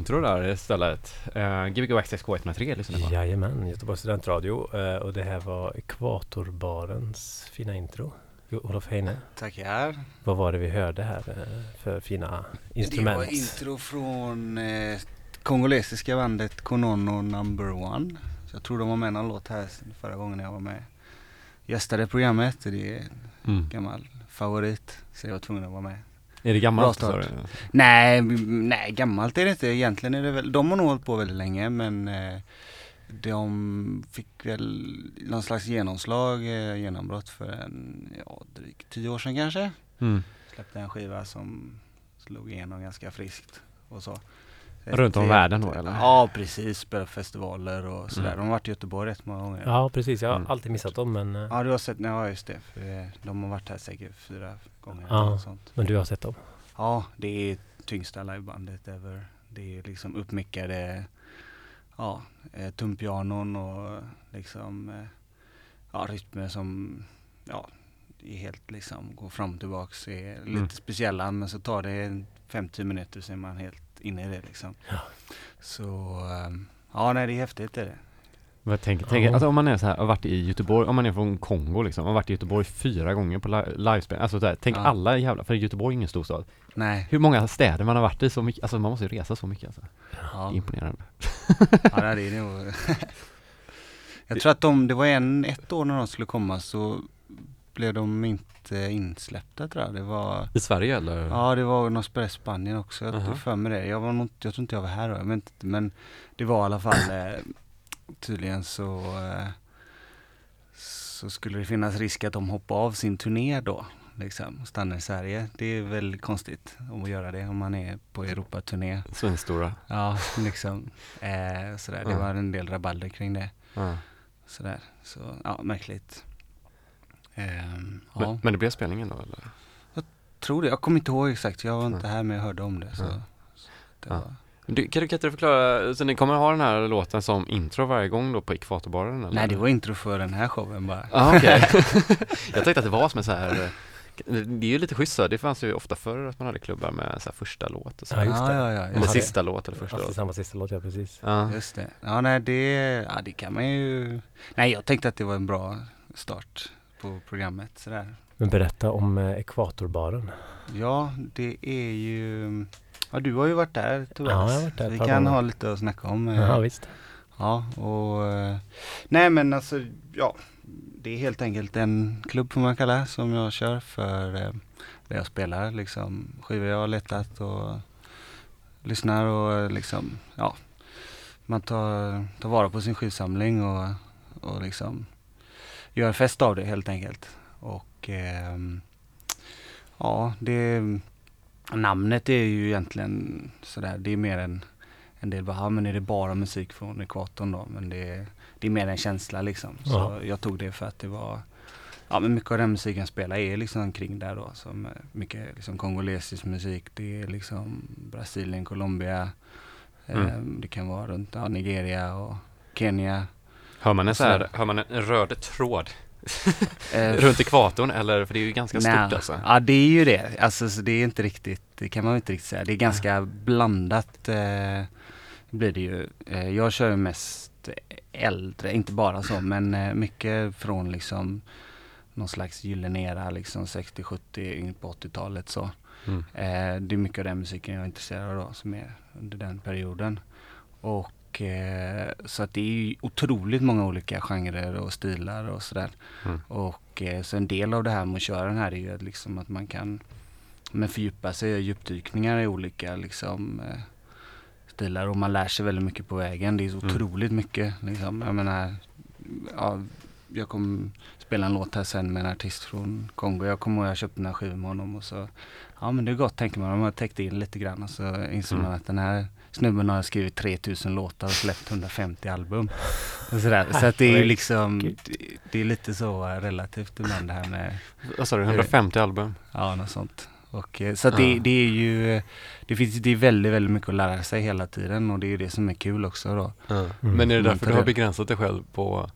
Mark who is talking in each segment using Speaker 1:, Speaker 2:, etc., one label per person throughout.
Speaker 1: intro där istället. Uh, Gbg Access K103 lyssnar på.
Speaker 2: Jajamän, Göteborgs studentradio. Uh, och det här var Ekvatorbarens fina intro. Olof Heine.
Speaker 3: Tackar.
Speaker 2: Vad var det vi hörde här uh, för fina instrument?
Speaker 3: Det var intro från uh, kongolesiska bandet Konono Number One. Så jag tror de var med någon låt här förra gången jag var med. Gästade programmet. Det är en mm. gammal favorit. Så jag var tvungen att vara med.
Speaker 1: Är det gammalt?
Speaker 3: Nej, nej, gammalt är det inte. Egentligen är det väl, de har nog hållit på väldigt länge men eh, de fick väl någon slags genomslag, eh, genombrott för en, ja, drygt tio år sedan kanske. Mm. Släppte en skiva som slog igenom ganska friskt och så.
Speaker 1: Runt om världen då eller?
Speaker 3: Ja precis, spelat festivaler och sådär. Mm. De har varit i Göteborg rätt många gånger.
Speaker 2: Ja precis, jag har mm. alltid missat dem men... Eh,
Speaker 3: ja du har sett, ja just det. För de har varit här säkert fyra gånger.
Speaker 2: Ja, sånt. men du har sett dem?
Speaker 3: Ja, det är tyngsta livebandet ever. Det är liksom uppmickade ja, eh, tumpianon och liksom eh, ja, rytmer som ja, är helt liksom går fram och tillbaks. Är lite mm. speciella men så tar det 50 minuter så är man helt inne i det liksom. Ja. Så um, ja, nej det är häftigt är det.
Speaker 1: Jag tänker, tänker, alltså om man är så här, har varit i Göteborg, om man är från Kongo liksom, har varit i Göteborg fyra gånger på li livespel, alltså så här, tänk ja. alla jävla, för Göteborg är ingen storstad.
Speaker 3: Nej.
Speaker 1: Hur många städer man har varit i så mycket, alltså man måste ju resa så mycket alltså. Ja. Imponerande.
Speaker 3: ja det är nog Jag tror att de, det var en, ett år när de skulle komma så blev de inte insläppta tror jag. Det var
Speaker 1: I Sverige eller?
Speaker 3: Ja det var något i Spanien också. Jag uh -huh. för mig det. Jag var nog, jag tror inte jag var här då, jag vet inte, men det var i alla fall eh, tydligen så eh, så skulle det finnas risk att de hoppar av sin turné då. Liksom, stannar i Sverige. Det är väl konstigt att göra det om man är på Europaturné.
Speaker 1: Svinstora.
Speaker 3: Ja, liksom. Eh, sådär. Det var en del rabalder kring det. Mm. Sådär. Så, ja, märkligt.
Speaker 1: Eh, men, ja. men det blev spelningen då eller?
Speaker 3: Jag tror det. Jag kommer inte ihåg exakt. Jag var inte här men jag hörde om det. Så, så
Speaker 1: det var, du, kan, du, kan du förklara, så ni kommer ha den här låten som intro varje gång då på Ekvatorbaren? Eller?
Speaker 3: Nej, det var intro för den här showen bara.
Speaker 1: Ah, okay. jag tänkte att det var som en så här det är ju lite schysst så, det fanns ju ofta förr att man hade klubbar med så första låt och så.
Speaker 2: Ja, just det.
Speaker 3: Ja, ja, ja,
Speaker 1: eller sista låt eller första
Speaker 2: låt. samma sista låt, ja precis.
Speaker 3: Ja. Just det. Ja, nej det, ja det kan man ju. Nej, jag tänkte att det var en bra start på programmet sådär.
Speaker 2: Men berätta om eh, Ekvatorbaren.
Speaker 3: Ja, det är ju Ja du har ju varit där
Speaker 2: Tobias. Ja, jag har varit där
Speaker 3: Vi kan gånger. ha lite att snacka om.
Speaker 2: Eh. Ja visst.
Speaker 3: Ja och eh, Nej men alltså ja Det är helt enkelt en klubb får man kalla som jag kör för eh, där jag spelar liksom skivor jag har letat och lyssnar och liksom ja Man tar, tar vara på sin skivsamling och, och liksom gör fest av det helt enkelt. Och eh, ja det Namnet är ju egentligen sådär, det är mer en, en del bara, men är det bara musik från ekvatorn då? Men det är, det är mer en känsla liksom. Så ja. jag tog det för att det var, ja men mycket av den musiken jag spelar är liksom kring där då. Som mycket liksom kongolesisk musik, det är liksom Brasilien, Colombia, mm. eh, det kan vara runt ja, Nigeria och Kenya.
Speaker 1: Hör man en, så här, hör man en röd tråd Eh, Runt ekvatorn eller? För det är ju ganska stort Nej. alltså.
Speaker 3: Ja det är ju det. Alltså det är inte riktigt, det kan man inte riktigt säga. Det är ganska mm. blandat eh, blir det ju. Eh, jag kör mest äldre, inte bara så men eh, mycket från liksom någon slags gyllene era liksom 60-70 in på 80-talet så. Mm. Eh, det är mycket av den musiken jag är intresserad av då, som är under den perioden. Och och, eh, så att det är otroligt många olika genrer och stilar och sådär. Mm. Och eh, så en del av det här med att köra den här är ju liksom att man kan men fördjupa sig i djupdykningar i olika liksom, eh, stilar och man lär sig väldigt mycket på vägen. Det är så mm. otroligt mycket. Liksom. Jag menar, ja, jag kommer spela en låt här sen med en artist från Kongo. Jag kommer ihåg att jag köpte den här skivan med honom och så, ja men det är gott tänker man. De har täckt in lite grann och så mm. man att den här snubben har skrivit 3000 låtar och släppt 150 album. Och sådär. Så att det är liksom, det är lite så relativt ibland det här med
Speaker 1: Vad sa du, 150 album?
Speaker 3: Ja, något sånt. Och, eh, så att det, det är ju, det finns, det är väldigt, väldigt mycket att lära sig hela tiden och det är det som är kul också då.
Speaker 1: Mm. Men är det därför du har begränsat dig själv på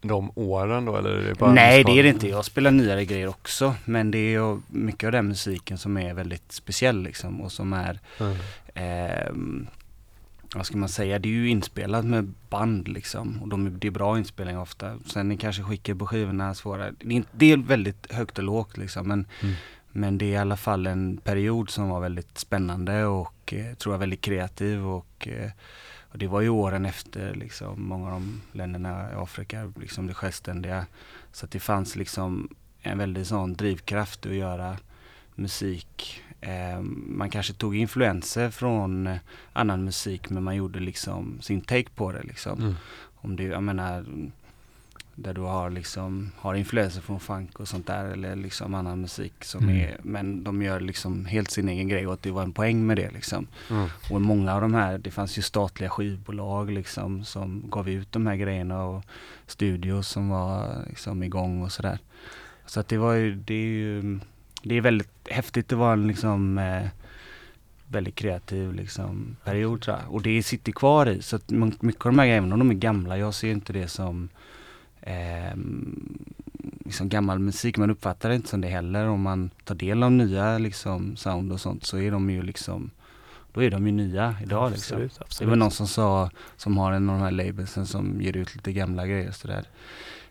Speaker 1: de åren då eller? Är det bara
Speaker 3: Nej det är det inte. Jag spelar nyare grejer också. Men det är mycket av den musiken som är väldigt speciell liksom och som är
Speaker 2: Mm.
Speaker 3: ehm, vad ska man säga, det är ju inspelat med band liksom och de, det är bra inspelningar ofta. Sen är kanske skicket på skivorna svåra. Det är, det är väldigt högt och lågt liksom men,
Speaker 1: Mm.
Speaker 3: men det är i alla fall en period som var väldigt spännande och eh, tror jag väldigt kreativ och, eh, och det var ju åren efter liksom många av de länderna i Afrika liksom blev självständiga. Så att det fanns liksom en väldigt sån drivkraft att göra musik. Eh, man kanske tog influenser från annan musik men man gjorde liksom sin take på det liksom.
Speaker 1: Mm.
Speaker 3: Om det, jag menar, där du har liksom, har influenser från funk och sånt där eller liksom annan musik som
Speaker 2: Mm.
Speaker 3: är, men de gör liksom helt sin egen grej och att det var en poäng med det liksom.
Speaker 1: Mm.
Speaker 3: Och många av de här, det fanns ju statliga skivbolag liksom som gav ut de här grejerna och studios som var liksom igång och sådär. Så att det var ju, det är ju, det är väldigt häftigt att vara en liksom eh, väldigt kreativ liksom period tror jag. Och det sitter kvar i så att mycket av de här grejerna, de är gamla, jag ser inte det som ehm, liksom gammal musik, man uppfattar det inte som det heller. Om man tar del av nya liksom sound och sånt så är de ju liksom då är de ju nya idag liksom.
Speaker 2: Absolut,
Speaker 3: Det var någon som sa, som har en av de här labelsen som ger ut lite gamla grejer sådär.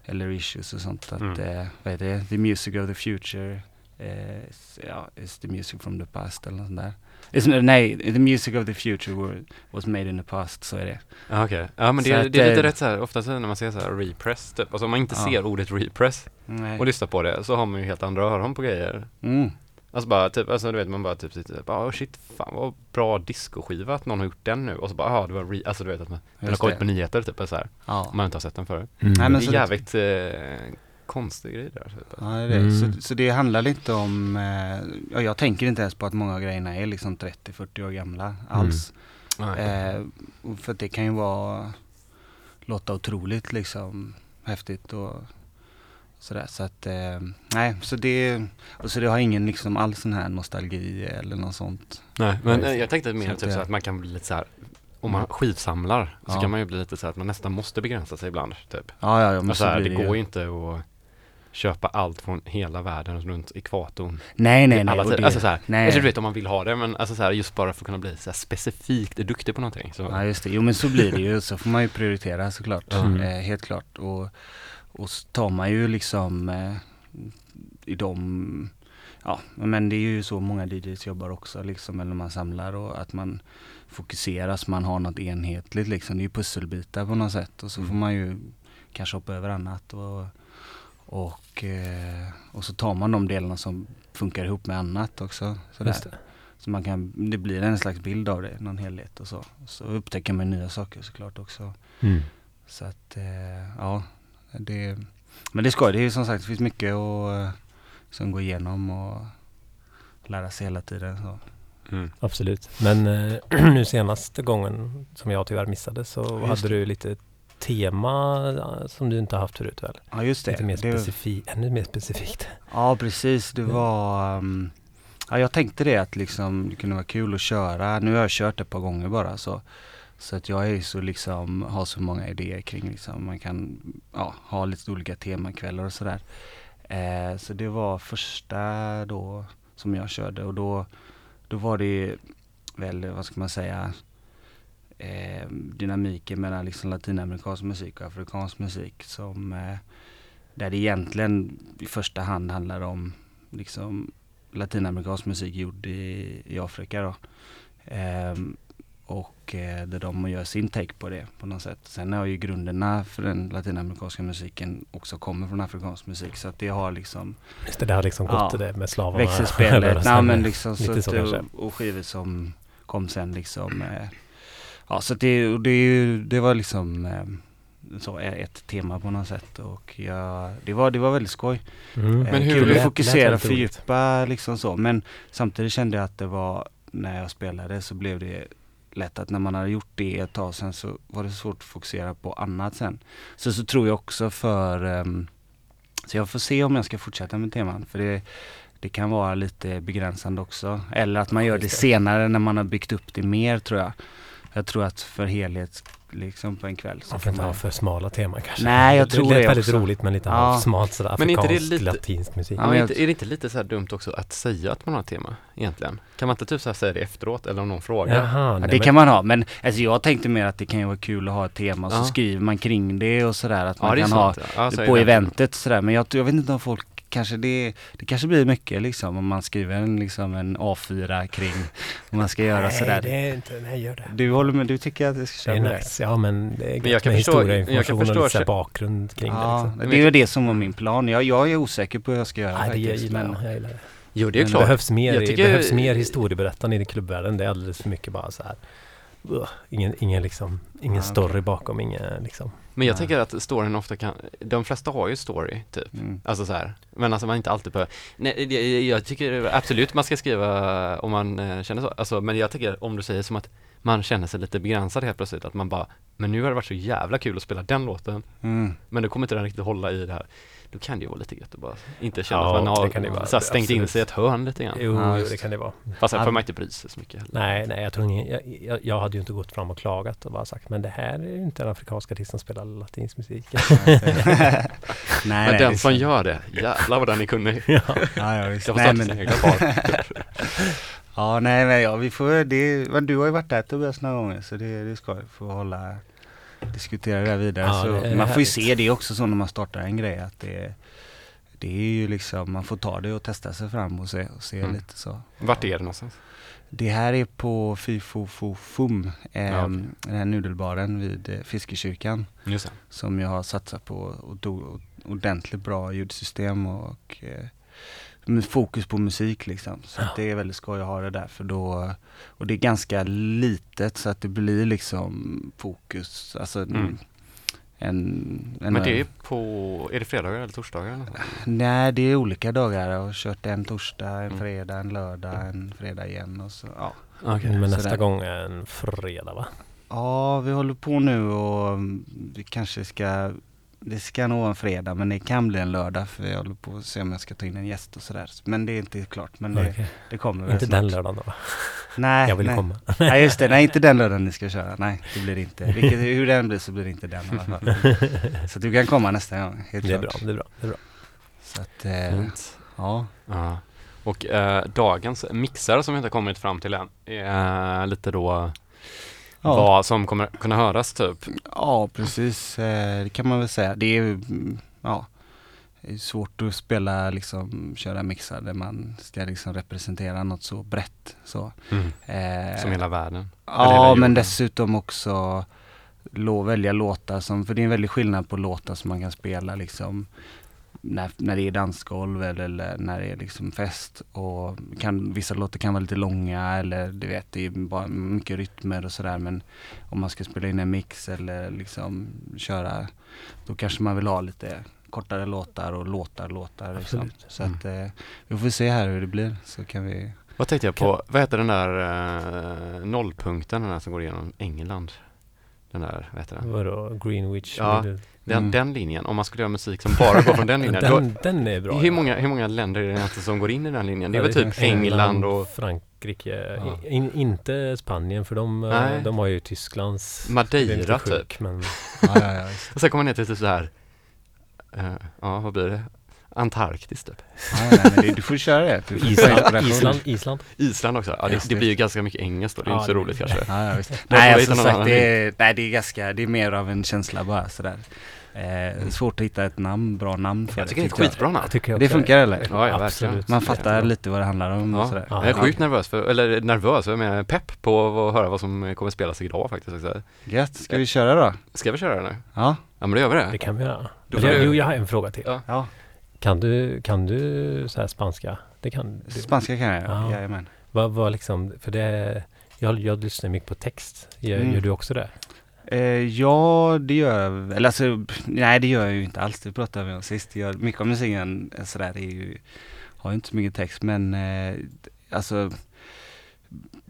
Speaker 3: Eller issues och sånt att,
Speaker 1: Mm.
Speaker 3: eh, vad heter det? The music of the future eh, is, ja, is the music from the past eller något sånt där. Is, nej, the music of the future were, was made in the past, så är det.
Speaker 1: Ja, okej. Ja men det, är- det är lite rätt så här, ofta så när man ser så här repress typ, alltså om man inte
Speaker 3: Ja.
Speaker 1: ser ordet repress
Speaker 3: Nej.
Speaker 1: och lyssnar på det så har man ju helt andra öron på grejer.
Speaker 3: Mm.
Speaker 1: Alltså bara typ, alltså du vet man bara typ sitter bara oh shit, fan vad bra discoskiva att någon har gjort den nu och så bara ja det var re, alltså du vet att man, den har
Speaker 3: Just
Speaker 1: kommit på nyheter typ så här,
Speaker 3: Ja.
Speaker 1: om man inte har sett den förut.
Speaker 2: Mm.
Speaker 3: Nej, men
Speaker 1: det
Speaker 3: så
Speaker 1: är
Speaker 3: det-
Speaker 1: jävligt eh, konstig grej där typ.
Speaker 3: Ja, det är det.
Speaker 2: Mm.
Speaker 3: Så, så det handlar lite om, eh, ja, jag tänker inte ens på att många av grejerna är liksom 30-40 år gamla alls. Eh, och för det kan ju vara, låta otroligt liksom häftigt och sådär. Så att, eh, nej, så det, och så det har ingen liksom alls sån här nostalgi eller något sånt.
Speaker 1: Nej, men
Speaker 2: Nej,
Speaker 1: eh, jag tänkte mer
Speaker 3: så att
Speaker 1: typ så att man kan bli lite så här om man skivsamlar så
Speaker 3: Ja.
Speaker 1: kan man ju bli lite så här att man nästan måste begränsa sig ibland typ.
Speaker 3: Ja, ja, ja men
Speaker 1: Alltså,
Speaker 3: så
Speaker 1: här, det
Speaker 3: det
Speaker 1: går
Speaker 3: ju
Speaker 1: inte att köpa allt från hela världen runt ekvatorn.
Speaker 3: Nej, nej, nej. Det-
Speaker 1: Alltså så här,
Speaker 3: nej.
Speaker 1: alltså, du vet om man vill ha det men alltså så här, just bara för att kunna bli så här specifikt duktig på någonting. Så.
Speaker 3: Ja just det, jo men så blir det ju. Så får man ju prioritera såklart.
Speaker 2: Mm.
Speaker 3: Eh, helt klart. Och, och så tar man ju liksom eh, i de, ja men det är ju så många DJs jobbar också liksom. Eller man samlar och att man fokuserar så man har något enhetligt liksom. Det är ju pusselbitar på något sätt. Och så får
Speaker 1: Mm.
Speaker 3: man ju kanske hoppa över annat. Och, och, eh, och så tar man de delarna som funkar ihop med annat också. Sådär. Så man kan, det blir en slags bild av det, någon helhet och så. Så upptäcker man nya saker såklart också.
Speaker 2: Mm.
Speaker 3: Så att, eh, ja. Det, men det ska det är ju som sagt, det finns mycket att eh, som gå igenom och lära sig hela tiden. Så.
Speaker 1: Mm.
Speaker 2: Absolut. Men eh, nu senaste gången som jag tyvärr missade så
Speaker 3: Just
Speaker 2: hade
Speaker 3: det.
Speaker 2: du lite tema eh, som du inte har haft förut väl?
Speaker 3: Ja just det.
Speaker 2: Lite mer
Speaker 3: det
Speaker 2: specifikt, ännu mer specifikt.
Speaker 3: ja precis, det
Speaker 2: Ja.
Speaker 3: var um, Ja jag tänkte det att liksom det kunde vara kul att köra. Nu har jag kört ett par gånger bara så. Så att jag är så liksom, har så många idéer kring liksom, man kan ja, ha lite olika temakvällar och sådär. Eh, så det var första då som jag körde och då, då var det väl, vad ska man säga, eh, dynamiken mellan liksom latinamerikansk musik och afrikansk musik som eh, där det egentligen i första hand handlar om liksom latinamerikansk musik gjord i, i Afrika då. Ehm, och eh, där de gör sin take på det på något sätt. Sen har ju grunderna för den latinamerikanska musiken också kommer från afrikansk musik så att det har liksom
Speaker 2: Just det, det har liksom gått
Speaker 3: Ja.
Speaker 2: det med slavarna.
Speaker 3: växelspelet,
Speaker 2: och
Speaker 3: nej men liksom så, att,
Speaker 2: så
Speaker 3: det-
Speaker 2: kanske.
Speaker 3: och skivor som kom sen liksom eh, Ja så det, och det, det var liksom eh, så ett tema på något sätt och jag, det, var, det var väldigt skoj.
Speaker 2: Mm.
Speaker 3: Eh,
Speaker 1: Men hur-
Speaker 3: Kul att fokusera,
Speaker 2: roligt.
Speaker 3: fördjupa liksom så. Men samtidigt kände jag att det var, när jag spelade så blev det lätt att när man hade gjort det ett tag sen så var det svårt att fokusera på annat sen. Så så tror jag också för, ehm, så jag får se om jag ska fortsätta med teman. För det, det kan vara lite begränsande också. Eller att man gör det. senare när man har byggt upp det mer tror jag. Jag tror att för helhet liksom på en kväll så
Speaker 2: Man får inte ha för smala teman kanske.
Speaker 3: Nej, jag
Speaker 2: det,
Speaker 3: tror
Speaker 2: det.
Speaker 3: det
Speaker 2: lät väldigt
Speaker 3: också.
Speaker 2: roligt men lite
Speaker 3: Ja.
Speaker 2: halvsmalt sådär
Speaker 1: Men det
Speaker 2: afrikansk,
Speaker 1: lite-
Speaker 2: latinsk musik.
Speaker 1: Ja,
Speaker 3: men
Speaker 1: men inte, är det inte lite så här dumt också att säga att man har ett tema egentligen? Kan man inte typ så här säga det efteråt eller om någon frågar?
Speaker 2: Jaha,
Speaker 3: Ja,
Speaker 2: nej,
Speaker 3: det
Speaker 2: men-
Speaker 3: kan man ha, men alltså jag tänkte mer att det kan ju vara kul att ha ett tema och så
Speaker 1: Ja.
Speaker 3: skriver man kring det och sådär att man
Speaker 1: det
Speaker 3: kan ha
Speaker 1: sant, ja. Ja, så är
Speaker 3: på
Speaker 1: det.
Speaker 3: eventet sådär. Men jag, jag vet inte om folk kanske det, det kanske blir mycket liksom om man skriver en, liksom en A4 kring vad man ska göra
Speaker 2: nej,
Speaker 3: sådär.
Speaker 2: det är inte, nej gör det.
Speaker 3: Du håller med, du tycker att det ska
Speaker 2: Det
Speaker 3: köra
Speaker 2: är
Speaker 3: det?
Speaker 2: nice. Ja men det är
Speaker 1: Men
Speaker 2: gött
Speaker 1: jag kan
Speaker 2: med
Speaker 1: förstå-
Speaker 2: historia,
Speaker 1: jag kan
Speaker 2: och lite bakgrund kring
Speaker 3: Ja,
Speaker 2: det. Liksom.
Speaker 3: det är ju det som var min plan. Jag, jag är osäker på hur jag ska göra
Speaker 2: Nej, det
Speaker 3: faktiskt.
Speaker 2: gillar
Speaker 3: Men,
Speaker 2: jag. jag gillar det.
Speaker 1: Jo, det är
Speaker 3: Men
Speaker 2: Det
Speaker 1: klart.
Speaker 2: behövs mer, det
Speaker 1: tycker-
Speaker 2: behövs mer historieberättande i klubbvärlden. Det är alldeles för mycket bara så här. Ingen, ingen, liksom, ingen
Speaker 3: Ja,
Speaker 2: story
Speaker 3: okej.
Speaker 2: bakom, ingen liksom.
Speaker 1: Men jag
Speaker 3: Nej.
Speaker 1: tänker att storyn ofta kan, de flesta har ju story typ.
Speaker 3: mm.
Speaker 1: Alltså så här. men alltså man inte alltid behöver, nej det- jag tycker absolut man ska skriva om man eh, känner så, alltså, men jag tycker om du säger som att man känner sig lite begränsad helt plötsligt, att man bara, men nu har det varit så jävla kul att spela den låten,
Speaker 3: Mm.
Speaker 1: men då kommer inte den riktigt hålla i det här. Då kan det ju vara lite gött att bara inte känna
Speaker 2: Ja,
Speaker 1: att man har
Speaker 2: det kan det vara.
Speaker 1: så stängt in
Speaker 2: Absolut.
Speaker 1: sig i ett hörn lite grann.
Speaker 2: Jo,
Speaker 3: Ja,
Speaker 2: det kan det vara.
Speaker 1: Fast
Speaker 3: Ja.
Speaker 1: får man inte bry sig så mycket heller.
Speaker 2: Nej, nej, jag tror ingen, jag, jag, jag hade ju inte gått fram och klagat och bara sagt men det här är ju inte en afrikansk artist som spelar latinsk musik.
Speaker 3: nej,
Speaker 1: Men
Speaker 3: nej,
Speaker 1: den
Speaker 3: det-
Speaker 1: som gör det, jävlar vad den är kunnig.
Speaker 2: ja.
Speaker 3: Ja, ja, visst.
Speaker 1: Jag får
Speaker 3: Nej, men,
Speaker 1: egna
Speaker 3: ja, nej, men ja, vi får, det, men du har ju varit där Tobias några gånger så det, det ska vi få hålla, diskutera det här vidare.
Speaker 2: Ja,
Speaker 3: så
Speaker 2: det
Speaker 3: man får ju se det också så när man startar en grej att det, det är ju liksom, man får ta det och testa sig fram och se, och se
Speaker 1: Mm.
Speaker 3: lite så.
Speaker 1: Vart är det någonstans?
Speaker 3: Det här är på Fifofofum, eh,
Speaker 1: Ja, okej.
Speaker 3: den här nudelbaren vid eh, Fiskekyrkan.
Speaker 1: Just det.
Speaker 3: som jag har satsat på och do, ordentligt bra ljudsystem och eh, fokus på musik liksom. Så att det är väldigt skoj att ha det där för då och det är ganska litet så att det blir liksom fokus, alltså
Speaker 1: Mm.
Speaker 3: en, en
Speaker 1: Men det är på, är det fredagar eller torsdagar? Eller?
Speaker 3: Nej det är olika dagar. Jag har kört en torsdag, en
Speaker 1: Mm.
Speaker 3: fredag, en lördag, en fredag igen och så ja.
Speaker 1: Okej.
Speaker 2: Men
Speaker 3: så
Speaker 2: nästa
Speaker 3: där.
Speaker 2: gång är en fredag va?
Speaker 3: Ja, vi håller på nu och vi kanske ska Det ska nog vara en fredag men det kan bli en lördag för jag håller på att se om jag ska ta in en gäst och sådär. Men det är inte klart men det,
Speaker 2: Okej.
Speaker 3: det kommer väl
Speaker 2: Inte
Speaker 3: snart.
Speaker 2: den lördagen då?
Speaker 3: Nej,
Speaker 2: Jag vill
Speaker 3: nej.
Speaker 2: komma.
Speaker 3: Nej just det, nej inte den lördagen ni ska köra. Nej det blir det inte. Vilket, hur den blir så blir det inte den i alla fall. Så du kan komma nästa gång. Helt
Speaker 2: Det är bra,
Speaker 3: klart.
Speaker 2: det är bra. Det är bra.
Speaker 3: Så att, eh, ja.
Speaker 1: Ja. Och eh, dagens mixar som vi inte har kommit fram till än är lite då
Speaker 3: Ja.
Speaker 1: vad som kommer kunna höras typ.
Speaker 3: Ja precis, eh, det kan man väl säga. Det är mm, ja, det är svårt att spela liksom, köra mixar där man ska liksom representera något så brett så. Eh,
Speaker 1: Som hela världen.
Speaker 3: Ja
Speaker 1: hela
Speaker 3: men dessutom också lå, välja låtar som, för det är en väldig skillnad på låtar som man kan spela liksom när, när det är dansgolv eller, eller när det är liksom fest. Och kan, vissa låtar kan vara lite långa eller du vet det är bara mycket rytmer och sådär. Men om man ska spela in en mix eller liksom köra då kanske man vill ha lite kortare låtar och låtar låtar liksom. Så att eh, vi får se här hur det blir så kan vi
Speaker 1: Vad tänkte jag på, vad heter den där eh, nollpunkten, den där som går igenom England? Den där, vad heter den?
Speaker 2: Vadå, Greenwich?
Speaker 1: Ja,
Speaker 2: Middle-
Speaker 1: Den,
Speaker 3: Mm.
Speaker 1: den linjen, om man skulle göra musik som bara går från den linjen. då,
Speaker 2: den, den är bra.
Speaker 1: hur, många, hur många länder är det egentligen som går in i den linjen? Det är
Speaker 3: Ja,
Speaker 1: väl typ. England och
Speaker 2: Frankrike.
Speaker 3: Ja.
Speaker 2: In, inte Spanien för de, eh,
Speaker 1: Nej.
Speaker 2: de har ju Tysklands...
Speaker 1: Madeira,
Speaker 2: lite
Speaker 1: typ.
Speaker 2: sjuk, Men
Speaker 3: ja, ja, ja.
Speaker 1: Och sen kommer man ner till typ så här. eh, ja, vad blir det? Antarktis typ.
Speaker 3: Ja, nej, men det, du får köra det. Får
Speaker 2: Island. Island, Island.
Speaker 1: Island också. Ja, det, det
Speaker 3: det.
Speaker 1: blir ju ganska mycket engelskt då. Det är
Speaker 2: Ja,
Speaker 1: inte så
Speaker 2: det-
Speaker 1: roligt kanske.
Speaker 3: Ja, Nej, alltså, sagt, det är, nej, det är ganska, det är mer av en känsla bara sådär. Eh, svårt att hitta ett namn, bra namn för
Speaker 1: Jag tycker det är ett skitbra namn.
Speaker 2: Jag tycker jag
Speaker 3: Det funkar eller?
Speaker 1: Ja, ja,
Speaker 2: Absolut.
Speaker 1: verkligen.
Speaker 3: Man fattar lite vad det handlar om och
Speaker 1: Ja.
Speaker 3: sådär.
Speaker 2: Ja.
Speaker 1: Jag är sjukt nervös, för, eller nervös, jag menar pepp på att höra vad som kommer spelas idag faktiskt. också.
Speaker 3: Gött, ska vi köra då?
Speaker 1: Ska vi köra det nu?
Speaker 3: Ja.
Speaker 1: Ja men då gör vi
Speaker 2: Det
Speaker 1: det.
Speaker 2: kan vi göra. Jo, jag har en fråga till.
Speaker 1: Ja.
Speaker 2: Kan du, kan du så spanska? Det kan du.
Speaker 3: spanska kan jag
Speaker 2: Ja.
Speaker 3: ja. Jajamän.
Speaker 2: Vad, vad liksom, för det, jag, jag lyssnar mycket på text. Gör,
Speaker 3: Mm.
Speaker 2: gör du också det?
Speaker 3: Eh, ja, det gör jag Eller alltså, nej det gör jag ju inte alls. Det pratade vi om sist. Jag, mycket av musiken sådär är ju, har ju inte så mycket text men eh, alltså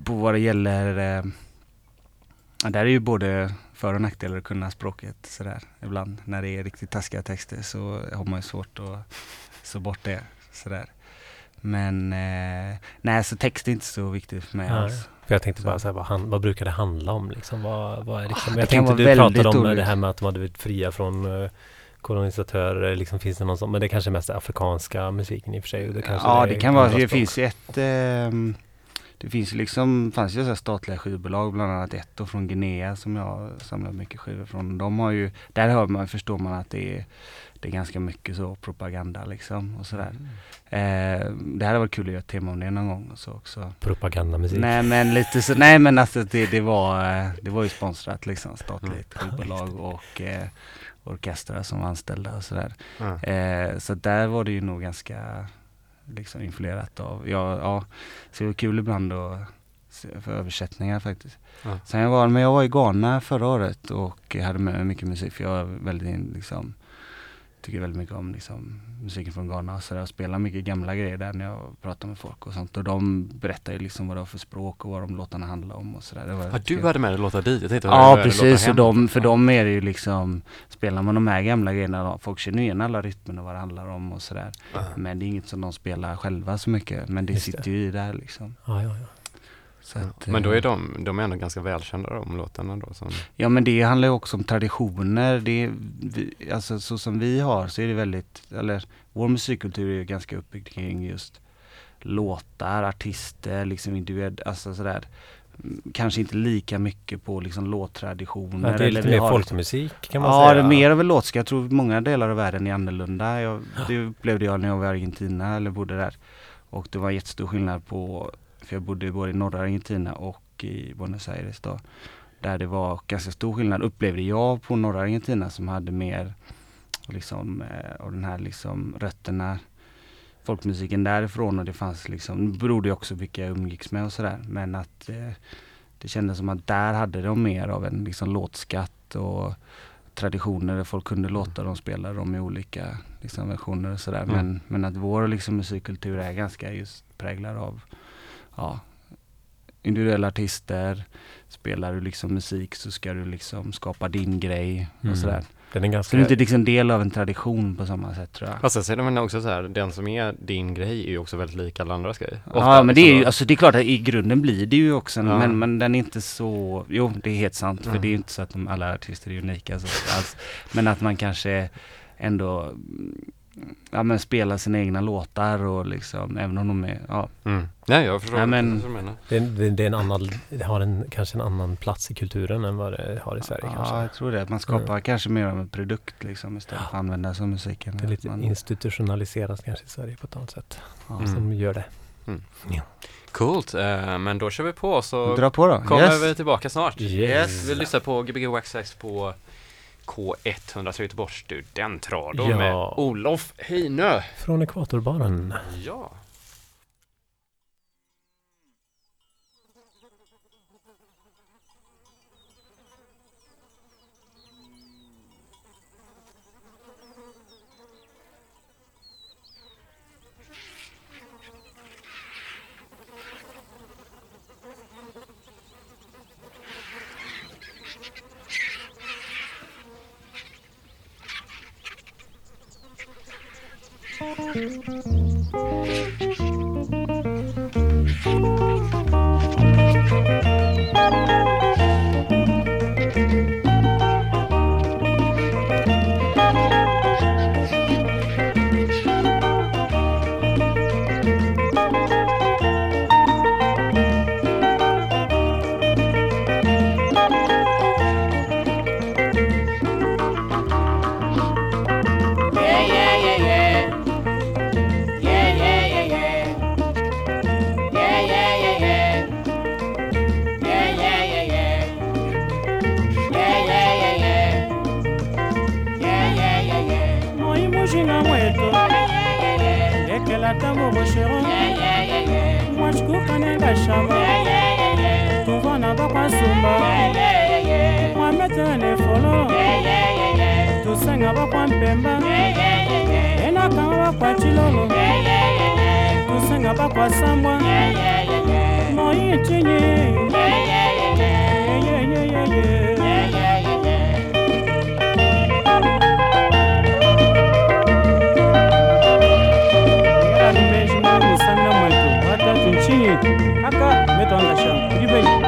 Speaker 3: på vad det gäller eh, där är ju både för och nackdelar att kunna språket sådär. Ibland när det är riktigt taskiga texter så har man ju svårt att så bort det sådär. Men eh, nej, så text är inte så viktigt för mig
Speaker 2: Nej.
Speaker 3: alls.
Speaker 2: För jag tänkte
Speaker 3: Så.
Speaker 2: bara så här, vad, han, vad brukar det handla om liksom? Vad, vad är liksom?
Speaker 3: Det
Speaker 2: jag tänkte du pratade om
Speaker 3: olika.
Speaker 2: det här med att de hade blivit fria från uh, kolonisatörer, liksom finns det någon sån, men det kanske är mest afrikanska musiken i och för sig. Det
Speaker 3: ja,
Speaker 2: är
Speaker 3: det kan vara, det finns ju ett ehm, det finns liksom, fanns ju så statliga skivbolag, bland annat ett då från Guinea som jag har samlat mycket skivor från. De har ju, där hör man, förstår man att det är, det är ganska mycket så propaganda liksom och sådär. Eh, det hade varit kul att göra ett tema om det någon gång och så också.
Speaker 2: Propagandamusik.
Speaker 3: Nej men lite så, nej men alltså det, det var, eh, det var ju sponsrat liksom, statligt
Speaker 2: Mm.
Speaker 3: skivbolag och eh, orkestrar som var anställda och sådär.
Speaker 1: Ja.
Speaker 3: Eh, så där var det ju nog ganska liksom influerat av, ja, ja så det var kul ibland att för översättningar faktiskt.
Speaker 1: Ja.
Speaker 3: Sen jag var, men jag var i Ghana förra året och hade med mycket musik för jag är väldigt liksom tycker väldigt mycket om liksom, musiken från Ghana sådär och spelar mycket gamla grejer där när jag pratar med folk och sånt och de berättar ju liksom vad det var för språk och vad de låtarna handlar om och sådär. Det
Speaker 1: Ja,
Speaker 3: rätt
Speaker 1: du hade med dig låtar dit, jag tänkte
Speaker 3: Ja
Speaker 1: det
Speaker 3: precis,
Speaker 1: låtar
Speaker 3: så
Speaker 1: hem.
Speaker 3: de, för dem är det ju liksom Spelar man de här gamla grejerna, folk känner igen alla rytmer och vad det handlar om och sådär
Speaker 1: Ja.
Speaker 3: Men det är inget som de spelar själva så mycket, men det
Speaker 2: Just det.
Speaker 3: sitter ju i där liksom
Speaker 2: Ja, ja, ja.
Speaker 3: Så
Speaker 1: Ja.
Speaker 3: att,
Speaker 1: Men då
Speaker 3: eh,
Speaker 1: är de, de är ändå ganska välkända de låtarna då som,
Speaker 3: Ja men det handlar ju också om traditioner, det är, vi, alltså så som vi har så är det väldigt, eller vår musikkultur är ju ganska uppbyggd kring just låtar, artister, liksom individ, alltså sådär Kanske inte lika mycket på liksom låttraditioner.
Speaker 2: Ja, det är
Speaker 3: eller
Speaker 2: lite
Speaker 3: vi
Speaker 2: mer
Speaker 3: har-
Speaker 2: folkmusik kan man
Speaker 3: ja,
Speaker 2: säga.
Speaker 3: det är mer av en låtska. Jag tror många delar av världen är annorlunda. Jag, det upplevde jag när jag var i Argentina eller bodde där. Och det var jättestor skillnad på, för jag bodde både i norra Argentina och i Buenos Aires då. Där det var ganska stor skillnad upplevde jag på norra Argentina som hade mer liksom eh, av den här liksom rötterna folkmusiken därifrån och det fanns liksom, det berodde ju också vilka jag umgicks med och sådär men att eh, det kändes som att där hade de mer av en liksom låtskatt och traditioner där folk kunde låta dem spela dem i olika liksom, versioner och sådär.
Speaker 1: Mm.
Speaker 3: Men, men att vår liksom, musikkultur är ganska just präglad av ja, individuella artister. Spelar du liksom musik så ska du liksom skapa din grej och
Speaker 2: Mm.
Speaker 3: sådär.
Speaker 2: Den är
Speaker 3: Så
Speaker 2: ganska...
Speaker 3: du är inte liksom del av en tradition på samma sätt tror jag.
Speaker 1: Fast sen så är det väl också så här, den som är din grej är ju också väldigt lik alla andras grejer.
Speaker 3: Ja men det är
Speaker 1: liksom
Speaker 3: ju,
Speaker 1: då-
Speaker 3: alltså det är klart att i grunden blir det ju också en,
Speaker 1: Ja.
Speaker 3: men, men den är inte så, jo det är helt sant för
Speaker 1: Mm.
Speaker 3: det är ju inte så att de, alla artister är unika så alls. Men att man kanske ändå ja, men spelar sina egna låtar och liksom, även om de är, ja.
Speaker 1: Mm. Nej jag förstår
Speaker 3: Nej, men-
Speaker 1: vad du menar.
Speaker 2: Det, är- det, det, är en annan, det har en, kanske en annan plats i kulturen än vad det har i Sverige
Speaker 3: ja,
Speaker 2: kanske.
Speaker 3: jag tror det. Man skapar kanske mer av en produkt liksom istället för att använda som musiken.
Speaker 2: Det är lite
Speaker 3: man,
Speaker 2: institutionaliserat kanske i Sverige på ett annat sätt.
Speaker 3: ja.
Speaker 1: Mm.
Speaker 2: Som gör det.
Speaker 1: Coolt, eh, men då kör vi på så
Speaker 3: Dra på då.
Speaker 1: kommer
Speaker 3: Yes.
Speaker 1: vi tillbaka snart.
Speaker 2: Yes.
Speaker 1: Vi lyssnar på Gbg Waxax på K103 Göteborgs studentradio
Speaker 2: Ja.
Speaker 1: med Olof Heinö.
Speaker 2: Från ekvatorbaren.
Speaker 1: Ja.
Speaker 4: Thank you. mpemba.
Speaker 5: Eh, eh, eh,
Speaker 4: Enakanga bakwa
Speaker 5: cilolo
Speaker 4: kosenga bakwa sambwa moi
Speaker 6: tinyi Aka, meto anga shang, ibeni.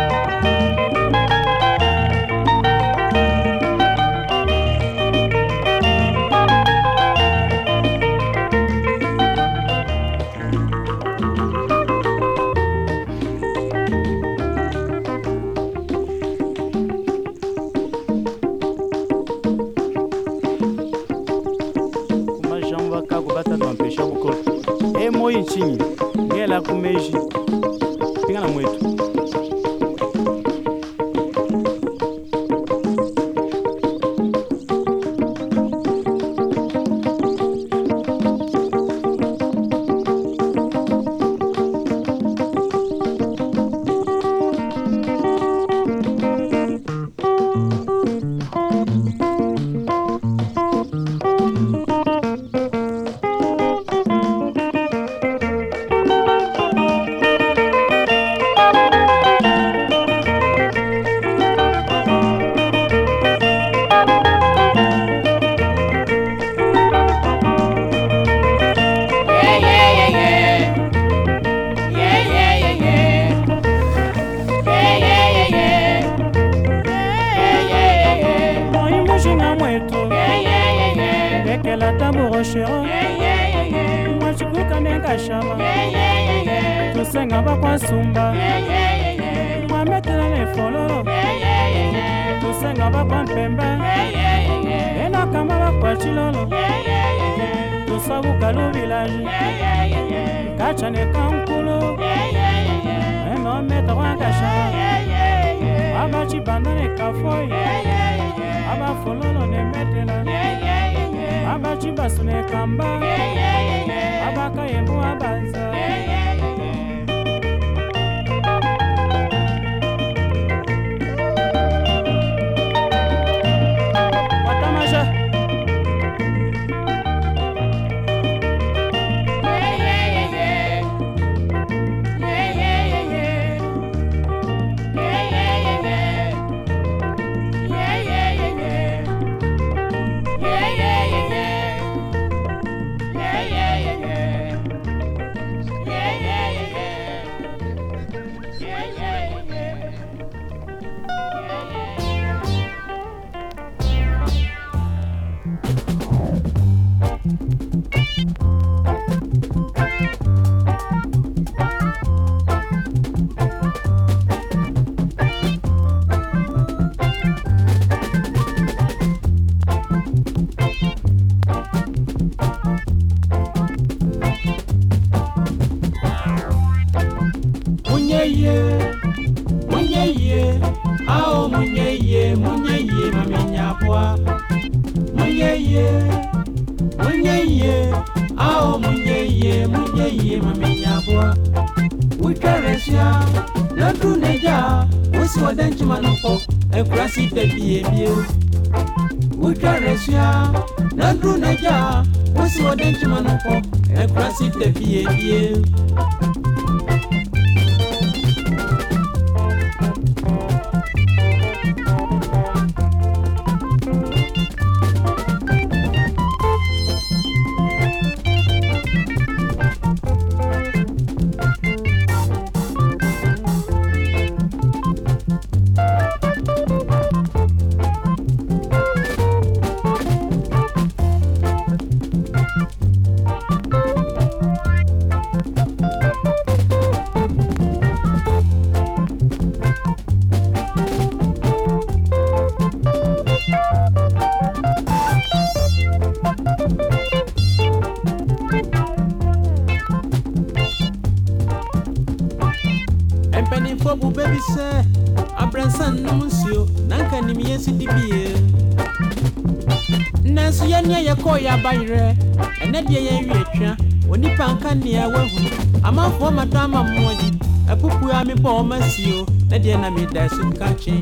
Speaker 6: dɛsum kakye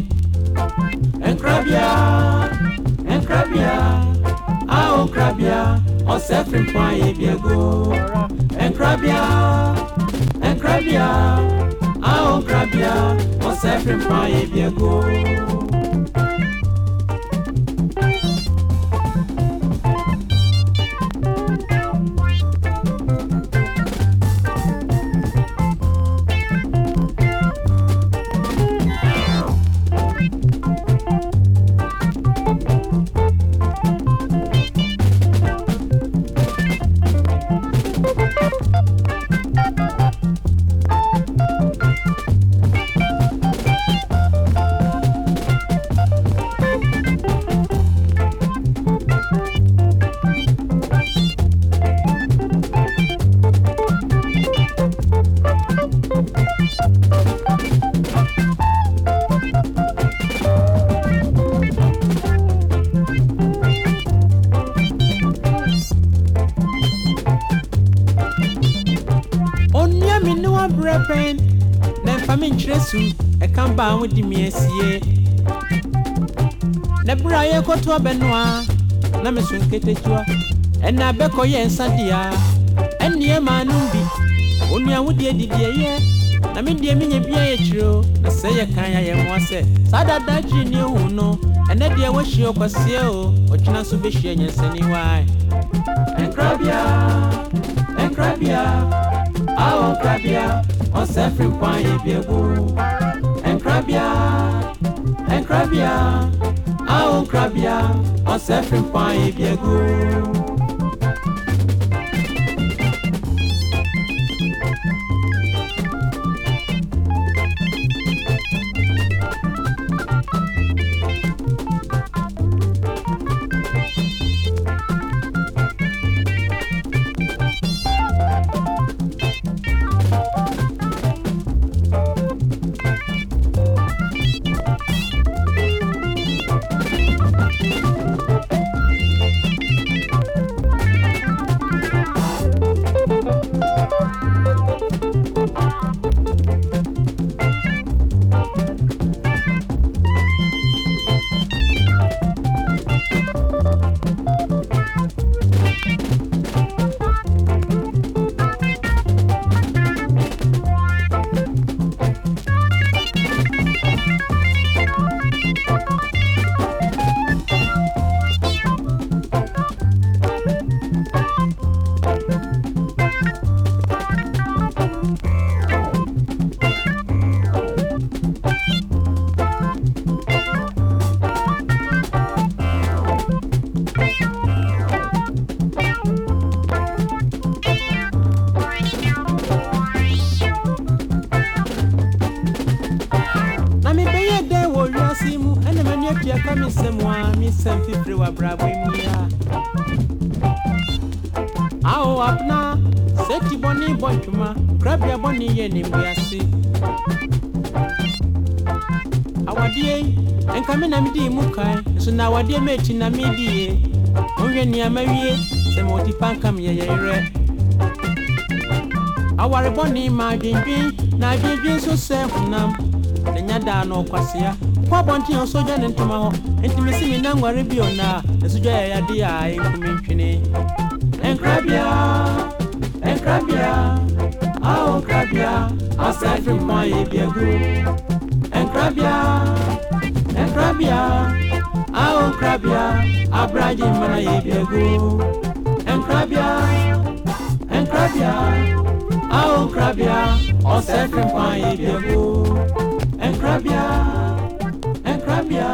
Speaker 6: nkrabea nkrabea awo nkrabea ɔsɛ firi mpo ayɛ bi ego nkrabea nkrabea awo nkrabea ɔsɛ firi mpo ayɛ bi ego. Ɛna bɛkɔyɛ nsa dea ɛnneɛ maa nom bi onua wodeɛ didiɛyɛ na me deɛ menya bia yɛ kyerɛ na sɛ yɛ kan yɛ mmoa sɛ saa dada kyiri ne ehu no. Ɛnɛ deɛ wahyia ɔkwaseɛ o ɔkyena nso bɛhyia nyansani wae ɛnkrabea ɛnkrabea awo nkrabea ɔsɛ firi kwan yɛ biagu ɛnkrabea ɛnkrabea awo nkrabea ɔsɛ firi kwan yɛ biagu awadeɛ ma akyi na medie monhwɛ nneɛma wie sɛ mewɔte pa nka me yɛyɛyerɛ aware bɔne ma adwendwen na adwendwen nso sɛ honam. Na nya daa na ɔkwasea kɔ abɔnten a ɔsogya ne ntoma hɔ. Enti mesi me na nware bio na ne sogya yɛ yade a ɛnkumi ntwene. Ɛnkrabea ɛnkrabea ao nkrabea asa firi mpa yɛ biagu ɛnkrabea ɛnkrabea
Speaker 7: nkrabia abraji mana yebiego nkrabia nkrabia awo nkrabia ọsẹ fi nkwa yebiego nkrabia nkrabia.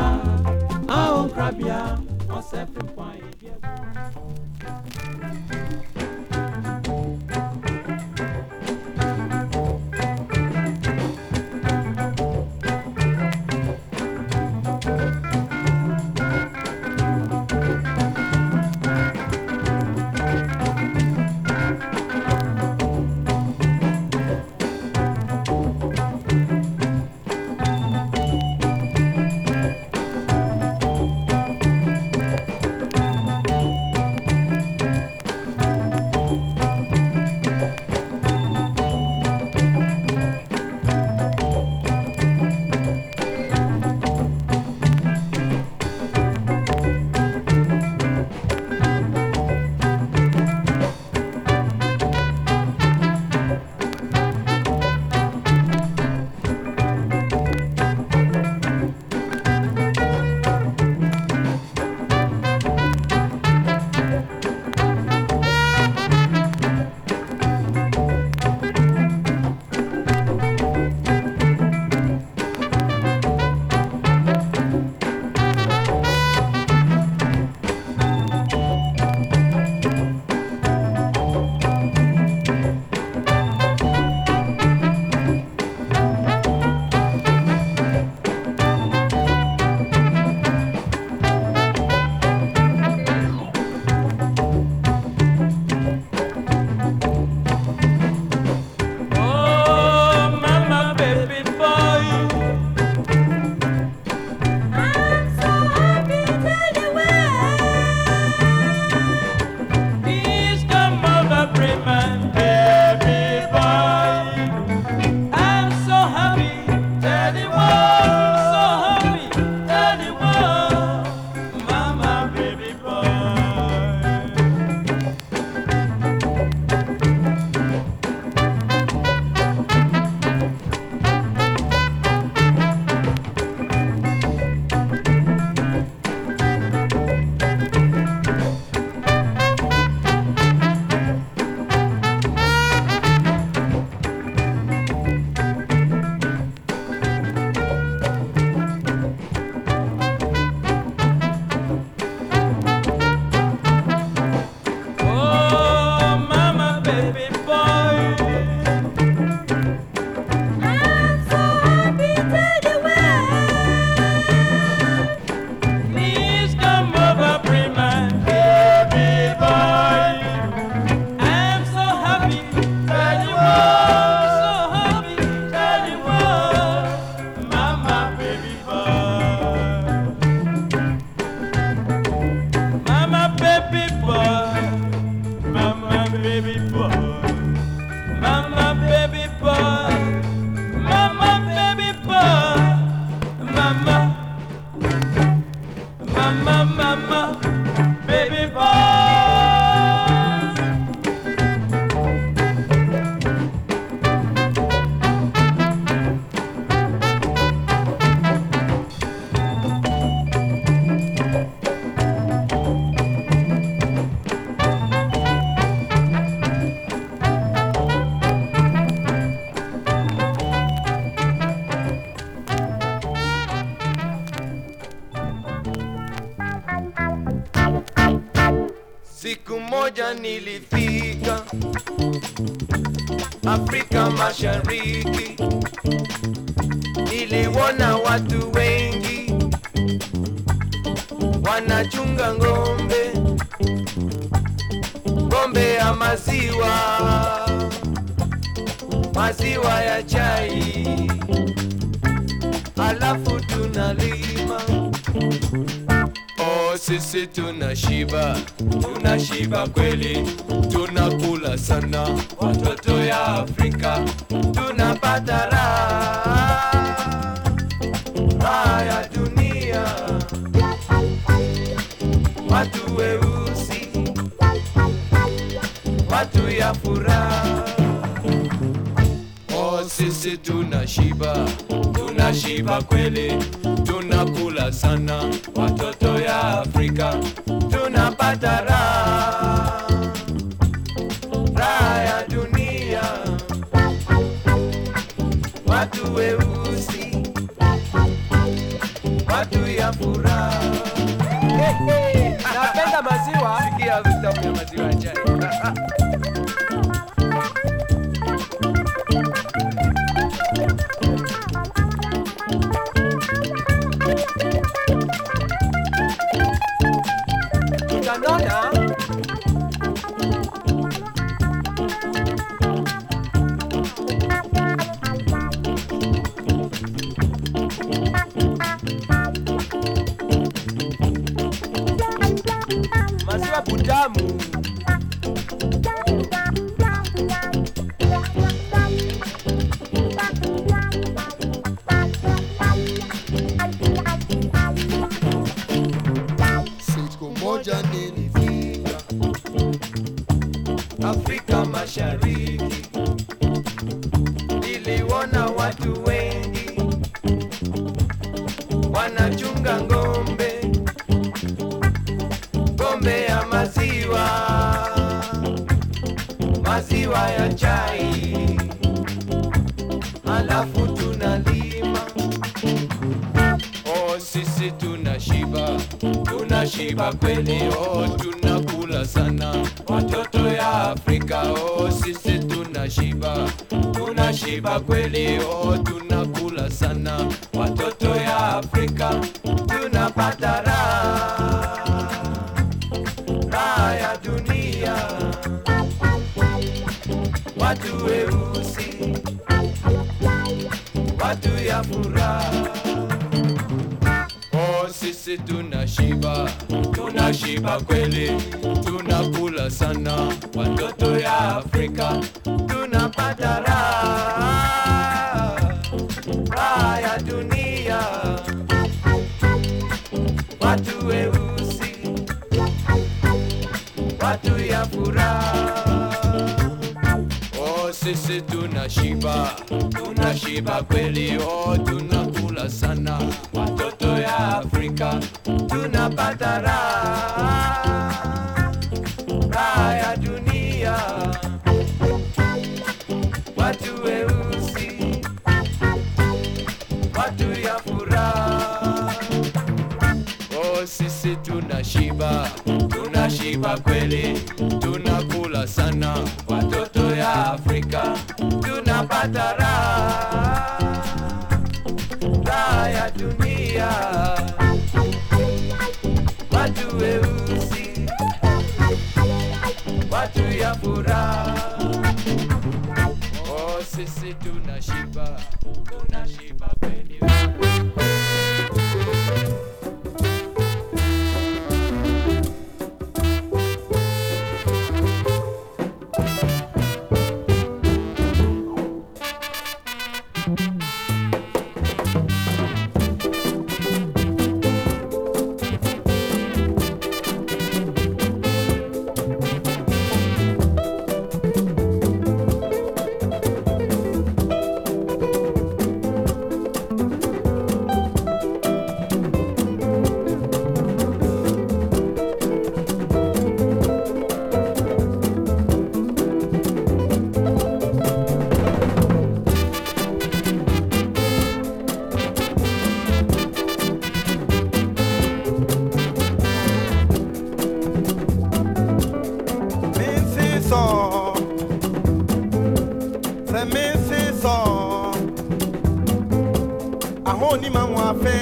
Speaker 7: mo ni ma wọn afẹ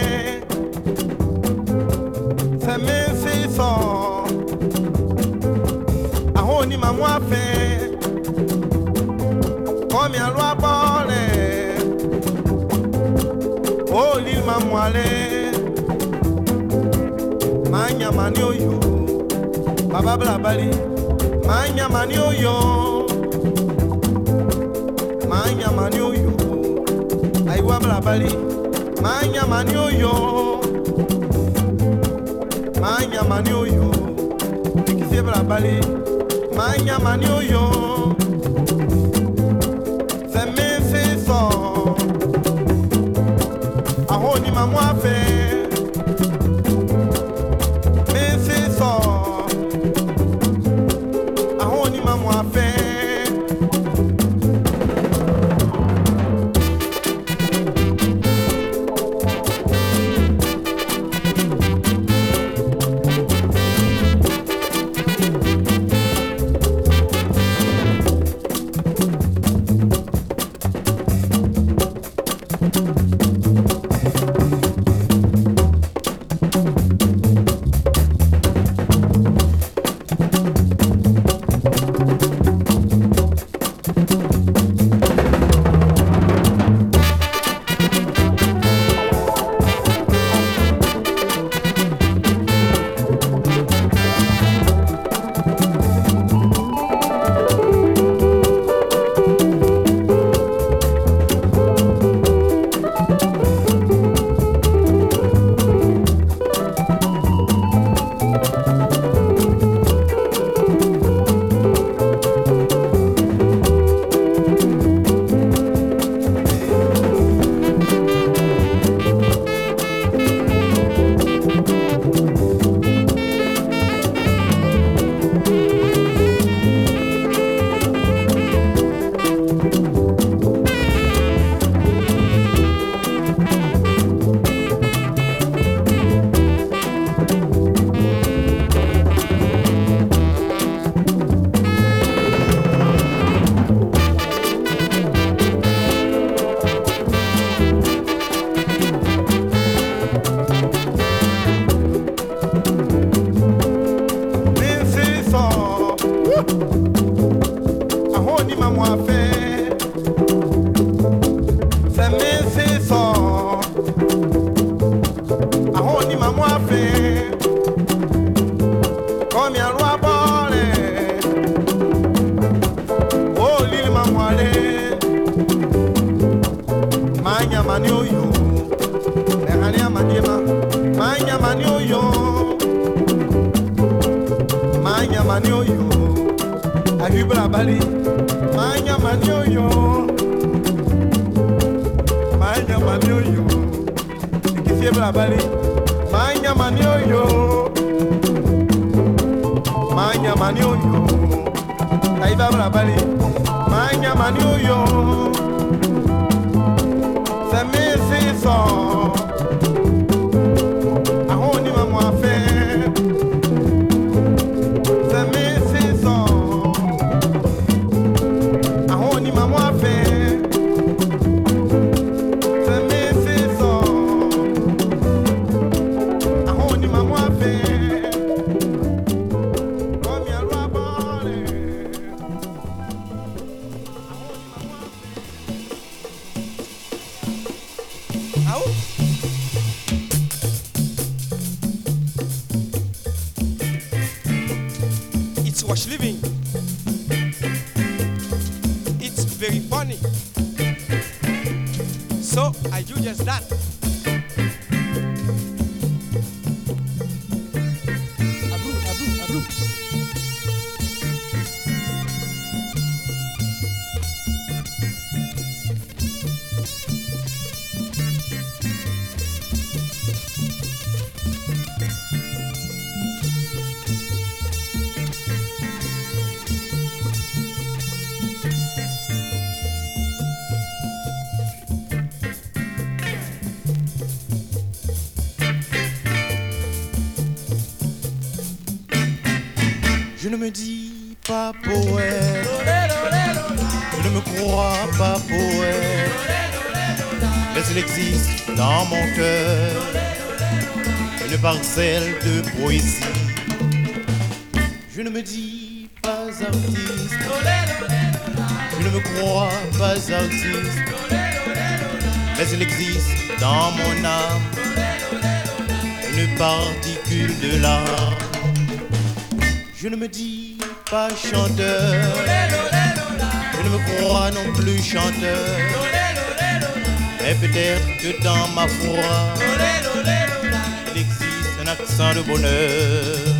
Speaker 7: sẹmi n si sọ. Àwọn òní ma wọn afẹ kọmi alo abọ rẹ. Òòlì ma mọ alẹ máa ń yàmà ní oyò bàbá balabali máa
Speaker 8: ń yàmà ní oyò máa ń yàmà ní oyò àyíwá balabali. manyama ni oyo manyama ni oyo bali. Manya manyama ni oyo sẹmẹsẹ sọ àwọn onímọ̀ mú afẹ́. il existe dans mon cœur une parcelle de poésie. Je ne me dis
Speaker 9: pas artiste, je ne me crois pas artiste, mais il existe dans mon âme une particule de l'art. Je ne me dis pas chanteur, je ne me crois non plus chanteur. Mais peut-être que dans ma voix, il existe un accent de bonheur.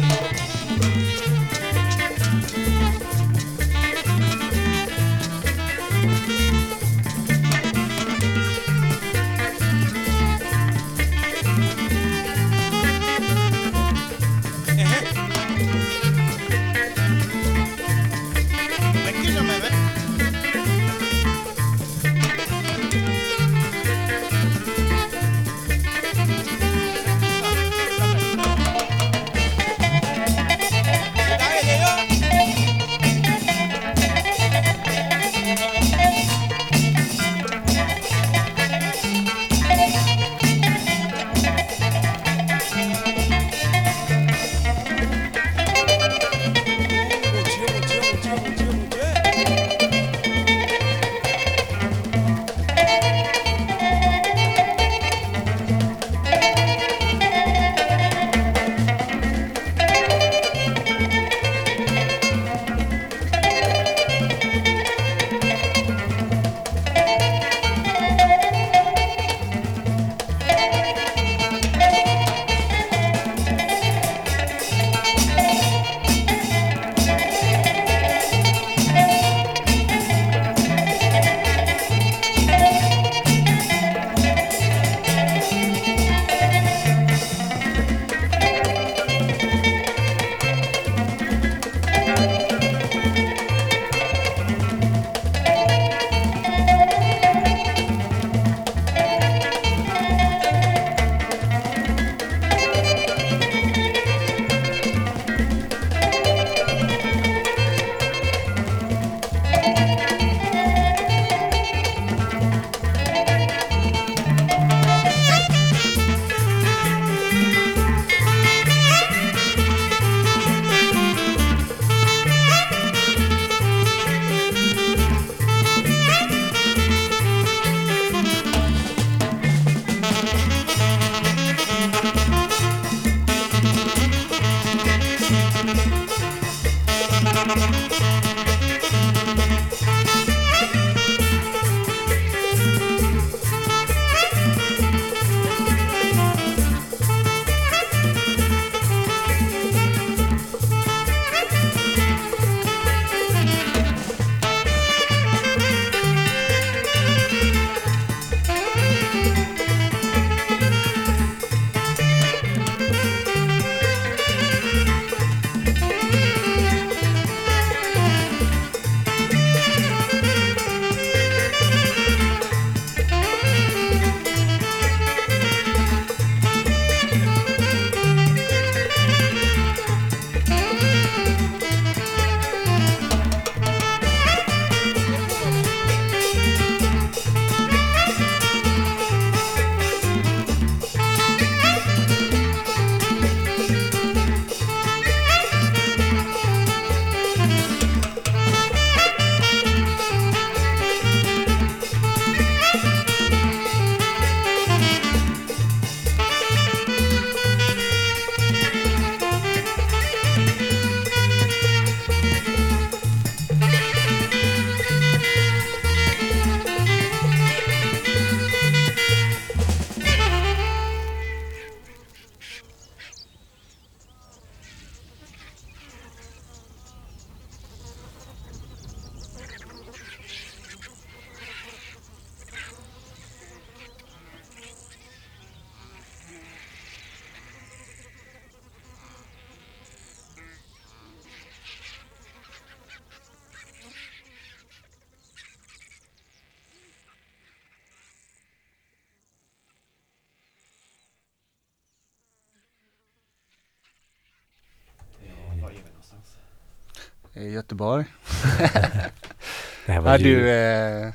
Speaker 3: Ja du, eh,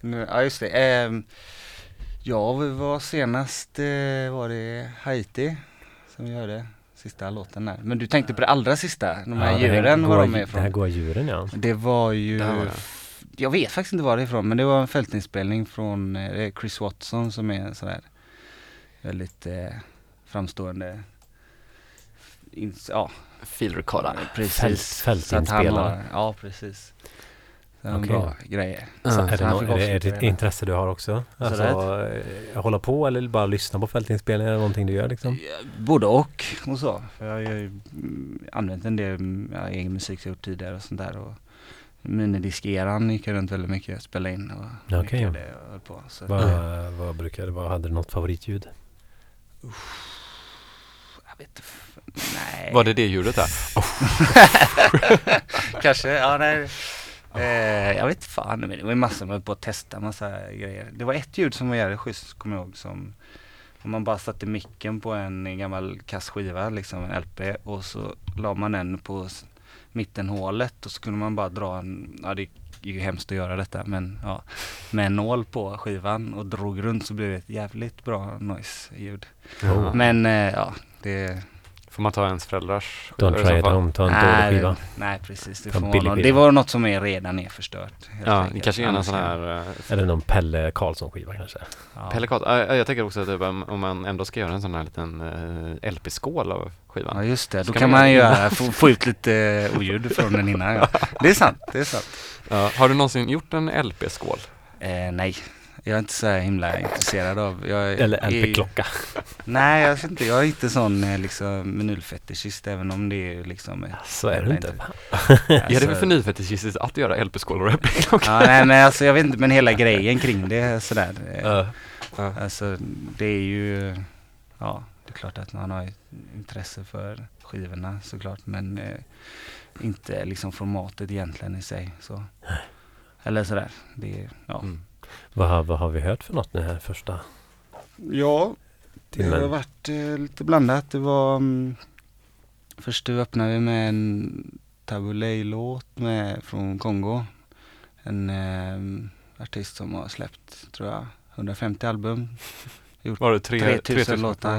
Speaker 3: nu, ja just det. Eh, ja, vi var senast eh, var det Haiti som vi hörde sista låten där. Men du tänkte på det allra sista, de här
Speaker 2: Ja,
Speaker 3: djuren var de
Speaker 2: djur-
Speaker 3: med
Speaker 2: Det här
Speaker 3: ifrån.
Speaker 2: goa djuren ja.
Speaker 3: Det var ju,
Speaker 1: Det var
Speaker 3: jag vet faktiskt inte var det ifrån, men det var en fältinspelning från eh, det är Chris Watson som är sådär väldigt eh, framstående, ins- ja
Speaker 1: Field recorder.
Speaker 3: precis.
Speaker 2: Fält- fältinspelare.
Speaker 3: har- Ja precis. Så en
Speaker 2: Okej.
Speaker 3: bra grejer.
Speaker 2: Så
Speaker 1: Ja.
Speaker 2: är, det
Speaker 3: Så han
Speaker 2: nå-
Speaker 3: fick
Speaker 2: är, det, är det ett
Speaker 3: det.
Speaker 2: intresse du har också? Alltså eh, hålla på eller bara lyssna på fältinspelningar eller någonting du gör liksom?
Speaker 3: Både och och så. För jag har ju mm, använt en del mm, ja, egen musik jag gjort tidigare och sånt där. Och minidiskeran gick jag runt väldigt mycket och spelade in och
Speaker 2: Okej.
Speaker 3: mycket av det jag höll på. Så,
Speaker 2: Vad, vad brukar det vara? Hade du något favoritljud?
Speaker 3: jag vet inte, f- nej.
Speaker 1: Var det det ljudet där?
Speaker 3: Kanske, ja nej. Eh, jag vet inte fan, men det var ju massor med på att testa massa grejer. Det var ett ljud som var jävligt schysst, kommer jag ihåg, som om man bara satte micken på en gammal kass skiva, liksom en LP och så la man den på mittenhålet och så kunde man bara dra en, ja det är ju hemskt att göra detta men ja, med en nål på skivan och drog runt så blev det ett jävligt bra noise-ljud.
Speaker 1: Ja.
Speaker 3: Men eh, ja, det
Speaker 1: Får man ta ens föräldrars?
Speaker 2: Don't try it home, ta en dålig skiva.
Speaker 3: Nej precis, det,
Speaker 2: Ta
Speaker 3: får
Speaker 2: skiva.
Speaker 3: det var något som är redan är förstört.
Speaker 1: Ja,
Speaker 3: enkelt.
Speaker 1: det kanske är en sån här uh,
Speaker 2: Eller någon Pelle Karlsson-skiva kanske?
Speaker 3: Ja.
Speaker 1: Pelle ja, jag tänker också att typ, om man ändå ska göra en sån här liten eh, LP-skål av skivan.
Speaker 3: Ja just det, då kan
Speaker 1: man
Speaker 3: man
Speaker 1: göra-
Speaker 3: göra, få, få ut lite eh, oljud från den innan. Ja. Det är sant, det är sant.
Speaker 1: Ja, har du någonsin gjort en LP-skål?
Speaker 3: Eh, nej, jag är inte så här himla intresserad av jag,
Speaker 2: Eller
Speaker 3: är-
Speaker 2: LP-klocka?
Speaker 3: Nej, jag vet inte, jag är inte sån eh, liksom menylfetischist även om det är liksom
Speaker 2: Så är du inte.
Speaker 3: Alltså,
Speaker 1: Ja, det är väl för nyfetischistiskt att göra LP-skålor och LP-klockor?
Speaker 3: Ja, nej men alltså jag vet inte, men hela grejen kring det är sådär.
Speaker 2: Ja.
Speaker 1: Ja.
Speaker 3: Alltså det är ju, ja det är klart att man har intresse för skivorna såklart men eh, inte liksom formatet egentligen i sig så. Eller sådär. Det är, ja.
Speaker 1: Mm.
Speaker 2: Vad, har- vad har vi hört för något nu här första
Speaker 3: Ja, det har varit eh, lite blandat. Det var um, Först öppnade vi med en Tabulej-låt med, från Kongo. En ehm, artist som har släppt, tror jag, 150 album.
Speaker 1: Var det tre,
Speaker 3: 3000 låtar.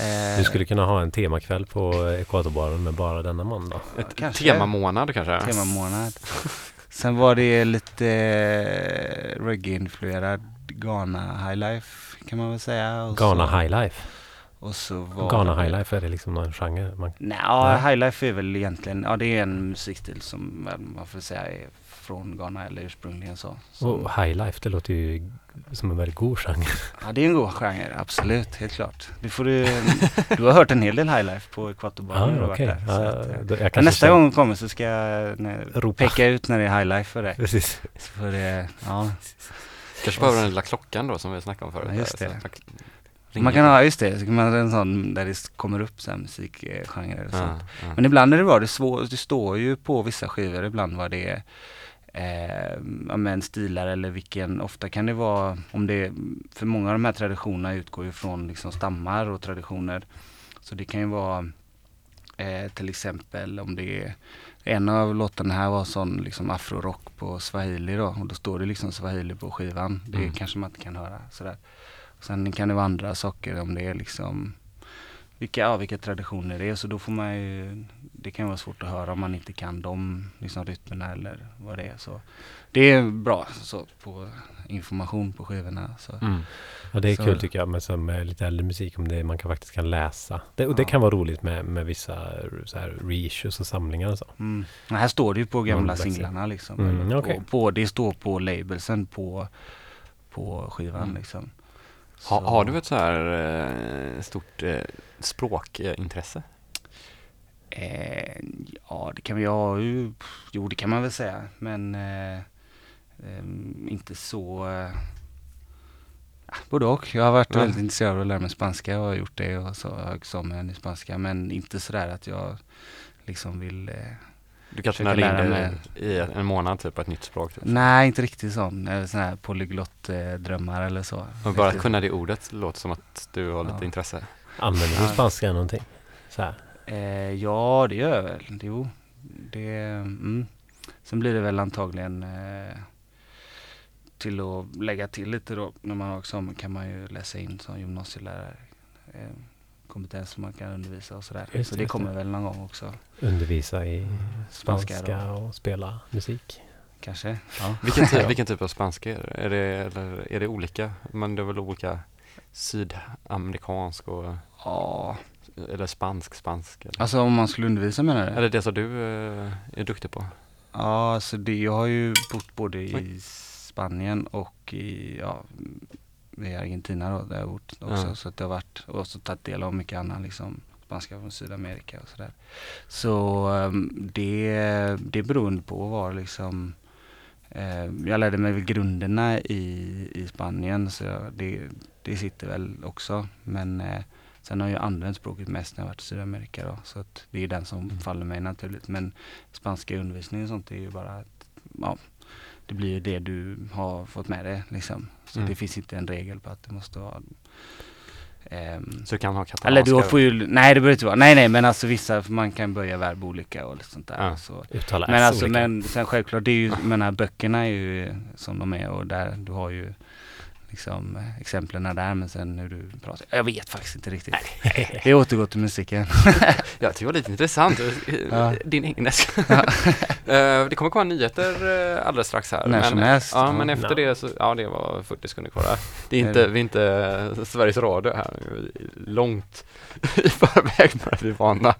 Speaker 3: Eh,
Speaker 2: Du skulle kunna ha en temakväll på Ekvatorbaren med bara denna man då?
Speaker 1: Ett
Speaker 3: Kanske.
Speaker 1: temamånad kanske?
Speaker 3: temamånad. Sen var det lite eh, reggae-influerad Ghana highlife kan man väl säga. Och
Speaker 2: Ghana
Speaker 3: så,
Speaker 2: Highlife?
Speaker 3: Och så var
Speaker 2: Ghana
Speaker 3: det-
Speaker 2: Highlife, är det liksom någon genre? Man,
Speaker 3: Nej,
Speaker 2: Nej.
Speaker 3: highlife är väl egentligen, ja det är en musikstil som man får säga är från Ghana eller ursprungligen så. Som,
Speaker 2: och Highlife, det låter ju som en väldigt god genre.
Speaker 3: Ja det är en god genre, absolut, helt klart. Du, får du, du har hört en hel del highlife på Ekvatorbanan när varit
Speaker 2: okej.
Speaker 3: där. så
Speaker 2: Ja,
Speaker 3: att, eh,
Speaker 2: då- jag
Speaker 3: nästa gång du kommer så ska jag nej,
Speaker 2: Ropa.
Speaker 3: peka ut när det är highlife för dig.
Speaker 2: Precis.
Speaker 3: Så det, ja.
Speaker 1: Kanske behöver den lilla klockan då som vi snackade om förut.
Speaker 3: Ja, just det.
Speaker 1: så att man
Speaker 3: kan ha, just det, så kan man ha en sån där det kommer upp så här musikgenrer och sånt.
Speaker 1: ja, ja.
Speaker 3: Men ibland är det bra, det, svår, det står ju på vissa skivor ibland vad det är eh, men stilar eller vilken, ofta kan det vara, om det, för många av de här traditionerna utgår ju från liksom stammar och traditioner. Så det kan ju vara eh, till exempel om det är, en av låtarna här var sån liksom afrorock på swahili då och då står det liksom swahili på skivan. Det
Speaker 1: Mm.
Speaker 3: kanske man inte kan höra sådär. Sen kan det vara andra saker om det är liksom vilka, ja, vilka traditioner det är så då får man ju Det kan vara svårt att höra om man inte kan de liksom rytmerna eller vad det är så Det är bra så på information på skivorna så.
Speaker 1: Mm.
Speaker 2: Ja, det är
Speaker 3: Så-
Speaker 2: kul tycker jag med, som, med lite äldre musik om det man kan, faktiskt kan läsa. Det, och det
Speaker 3: Ja.
Speaker 2: kan vara roligt med, med vissa så här, reissues och samlingar och så.
Speaker 3: Mm. Här står det ju på gamla
Speaker 2: Nollväxel.
Speaker 3: singlarna liksom.
Speaker 2: Mm, okej.
Speaker 3: på, på, det står på labelsen på, på skivan
Speaker 1: Mm.
Speaker 3: liksom.
Speaker 1: Ha, har du ett så här eh, stort eh, språkintresse?
Speaker 3: Eh, ja, det kan vi ha ju. Jo, det kan man väl säga. Men eh, ehm, inte så. Eh, ja, både och. Jag har varit
Speaker 1: Ja.
Speaker 3: väldigt intresserad av att lära mig spanska och har gjort det och så har jag examen i spanska. Men inte sådär att jag liksom vill. Eh,
Speaker 1: Du kanske in
Speaker 3: lära
Speaker 1: dig i en månad typ på ett nytt språk? Typ.
Speaker 3: nej, inte riktigt sån. Eller sån här polyglott eh, drömmar eller så.
Speaker 1: Och bara
Speaker 3: Riktigt.
Speaker 1: kunna det ordet låter som att du har lite
Speaker 3: Ja.
Speaker 1: intresse.
Speaker 2: Använder du
Speaker 3: Ja.
Speaker 2: spanska någonting? Så här.
Speaker 3: Eh, ja, det gör jag väl. Jo, det, mm. Sen blir det väl antagligen eh, till att lägga till lite då. När man har examen kan man ju läsa in som gymnasielärare. Eh, kompetens som man kan undervisa och sådär.
Speaker 2: Just
Speaker 3: Så
Speaker 2: det,
Speaker 3: kommer
Speaker 2: det.
Speaker 3: väl någon gång också.
Speaker 2: Undervisa i
Speaker 3: Spanska
Speaker 2: spanska och spela musik.
Speaker 3: Kanske. Ja.
Speaker 1: Vilken, typ, vilken typ av spanska är det? Är det, eller är det olika? Men det är väl olika sydamerikansk och
Speaker 3: ja.
Speaker 1: Eller spansk, spansk? Eller?
Speaker 3: Alltså om man skulle undervisa menar du?
Speaker 1: Är det som du eh, är duktig på?
Speaker 3: Ja, alltså det, jag har ju bott både i
Speaker 1: Oj.
Speaker 3: Spanien och i, ja, i Argentina då, där jag har bott också.
Speaker 1: Ja.
Speaker 3: Så att det har varit, och också tagit del av mycket annat liksom, spanska från Sydamerika och sådär. Så ehm, det, det är beroende på vad liksom, eh, jag lärde mig väl grunderna i, i Spanien så det, det sitter väl också. Men eh, sen har jag använt språket mest när jag varit i Sydamerika då. Så att det är den som faller mig naturligt. Men spanska undervisning och sånt är ju bara att, ja, det blir ju det du har fått med dig liksom. Så
Speaker 1: Mm.
Speaker 3: det finns inte en regel på att det måste vara ehm,
Speaker 1: Så du kan ha katalanska?
Speaker 3: eller du får ju, nej det behöver inte vara, nej nej men alltså vissa, man kan börja verb olika och lite sånt där.
Speaker 1: Ja.
Speaker 3: Så.
Speaker 2: Uttala
Speaker 3: Men alltså
Speaker 2: olika.
Speaker 3: men sen självklart, det är ju, jag menar böckerna är ju som de är och där, du har ju liksom eh, exemplen där men sen hur du pratar, jag vet faktiskt inte riktigt. Vi återgår till musiken.
Speaker 1: Ja, det var lite intressant.
Speaker 3: Ja.
Speaker 1: Din engelska. Eh, det kommer komma nyheter eh, alldeles strax här.
Speaker 3: När som helst.
Speaker 1: Ja,
Speaker 3: Ja.
Speaker 1: men efter
Speaker 2: Ja.
Speaker 1: det så, ja det var 40 sekunder kvar där. Det är inte,
Speaker 3: det?
Speaker 1: vi är inte eh, Sveriges Radio här, långt i förväg att vi är vana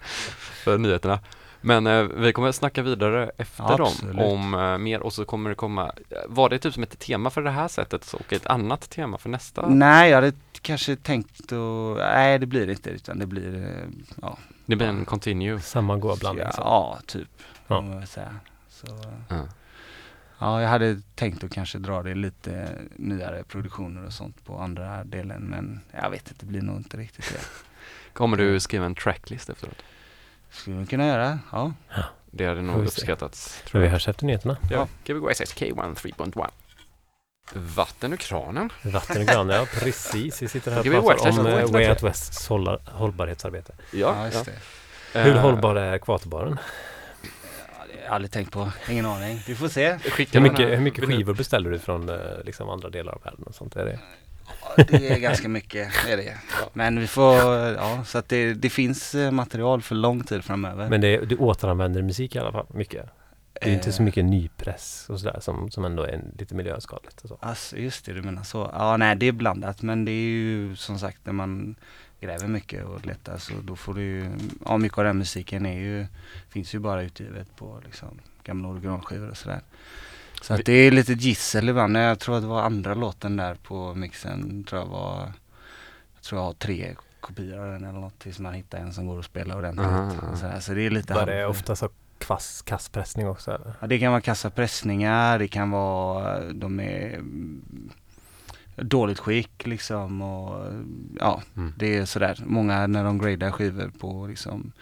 Speaker 1: för nyheterna. Men eh, vi kommer att snacka vidare efter dem
Speaker 3: Absolut.
Speaker 1: om eh, mer och så kommer det komma, var det typ som ett tema för det här sättet och ett annat tema för nästa?
Speaker 3: Nej jag hade kanske tänkt att, nej det blir det inte utan det blir, eh, ja.
Speaker 1: Det blir en continue.
Speaker 2: Samma goa blandning.
Speaker 3: Ja,
Speaker 2: så.
Speaker 3: ja typ,
Speaker 2: Ja.
Speaker 3: får man säga. Så,
Speaker 1: Ja.
Speaker 3: Ja, jag hade tänkt att kanske dra det lite nyare produktioner och sånt på andra delen men jag vet inte, det blir nog inte riktigt det.
Speaker 1: Kommer du skriva en tracklist efteråt?
Speaker 3: Skulle vi kunna göra, ja.
Speaker 1: Det hade
Speaker 2: Får
Speaker 1: nog
Speaker 2: vi se.
Speaker 1: uppskattats.
Speaker 2: Men vi hörs efter nyheterna.
Speaker 1: Ja. Gbg SSK 1 Vatten ur kranen.
Speaker 2: Vatten och gran, ja precis. Vi sitter här och pratar
Speaker 1: West-
Speaker 2: om
Speaker 1: West-
Speaker 2: eh,
Speaker 1: West-
Speaker 2: Way Out Wests hålla- hållbarhetsarbete.
Speaker 3: Ja, just det.
Speaker 2: Hur
Speaker 1: Eh,
Speaker 2: hållbar är ekvatorbaren?
Speaker 3: Ja, det har jag aldrig tänkt på, ingen aning. Vi får se.
Speaker 1: skicka
Speaker 2: Hur
Speaker 1: den
Speaker 2: mycket,
Speaker 1: här-
Speaker 2: hur mycket skivor beställer du från eh, liksom andra delar av världen och sånt? Är det?
Speaker 3: Det är ganska mycket, är det. Men vi får, ja, så att det, det finns eh, material för lång tid framöver.
Speaker 2: Men det, du återanvänder musik i alla fall, mycket? Det är inte så
Speaker 3: Eh,
Speaker 2: mycket nypress och sådär som, som ändå är lite miljöskadligt och så.
Speaker 3: Alltså just det, du menar så. Ja, nej det är blandat men det är ju som sagt när man gräver mycket och letar så då får du ju, ja mycket av den musiken är ju, finns ju bara utgivet på liksom gamla originalskivor och sådär. Så att det är lite gissel ibland. Jag tror att det var andra låten där på mixen, tror jag var, jag tror jag har tre kopior av den eller något tills man hittar en som går att spela ordentligt. Så, här. så det är lite
Speaker 2: Var det ofta så kvass, kasspressning också eller?
Speaker 3: Ja, det kan vara kassapressningar, det kan vara, de är mm, dåligt skick liksom och ja,
Speaker 1: Mm.
Speaker 3: det är sådär. Många när de gradar skivor på liksom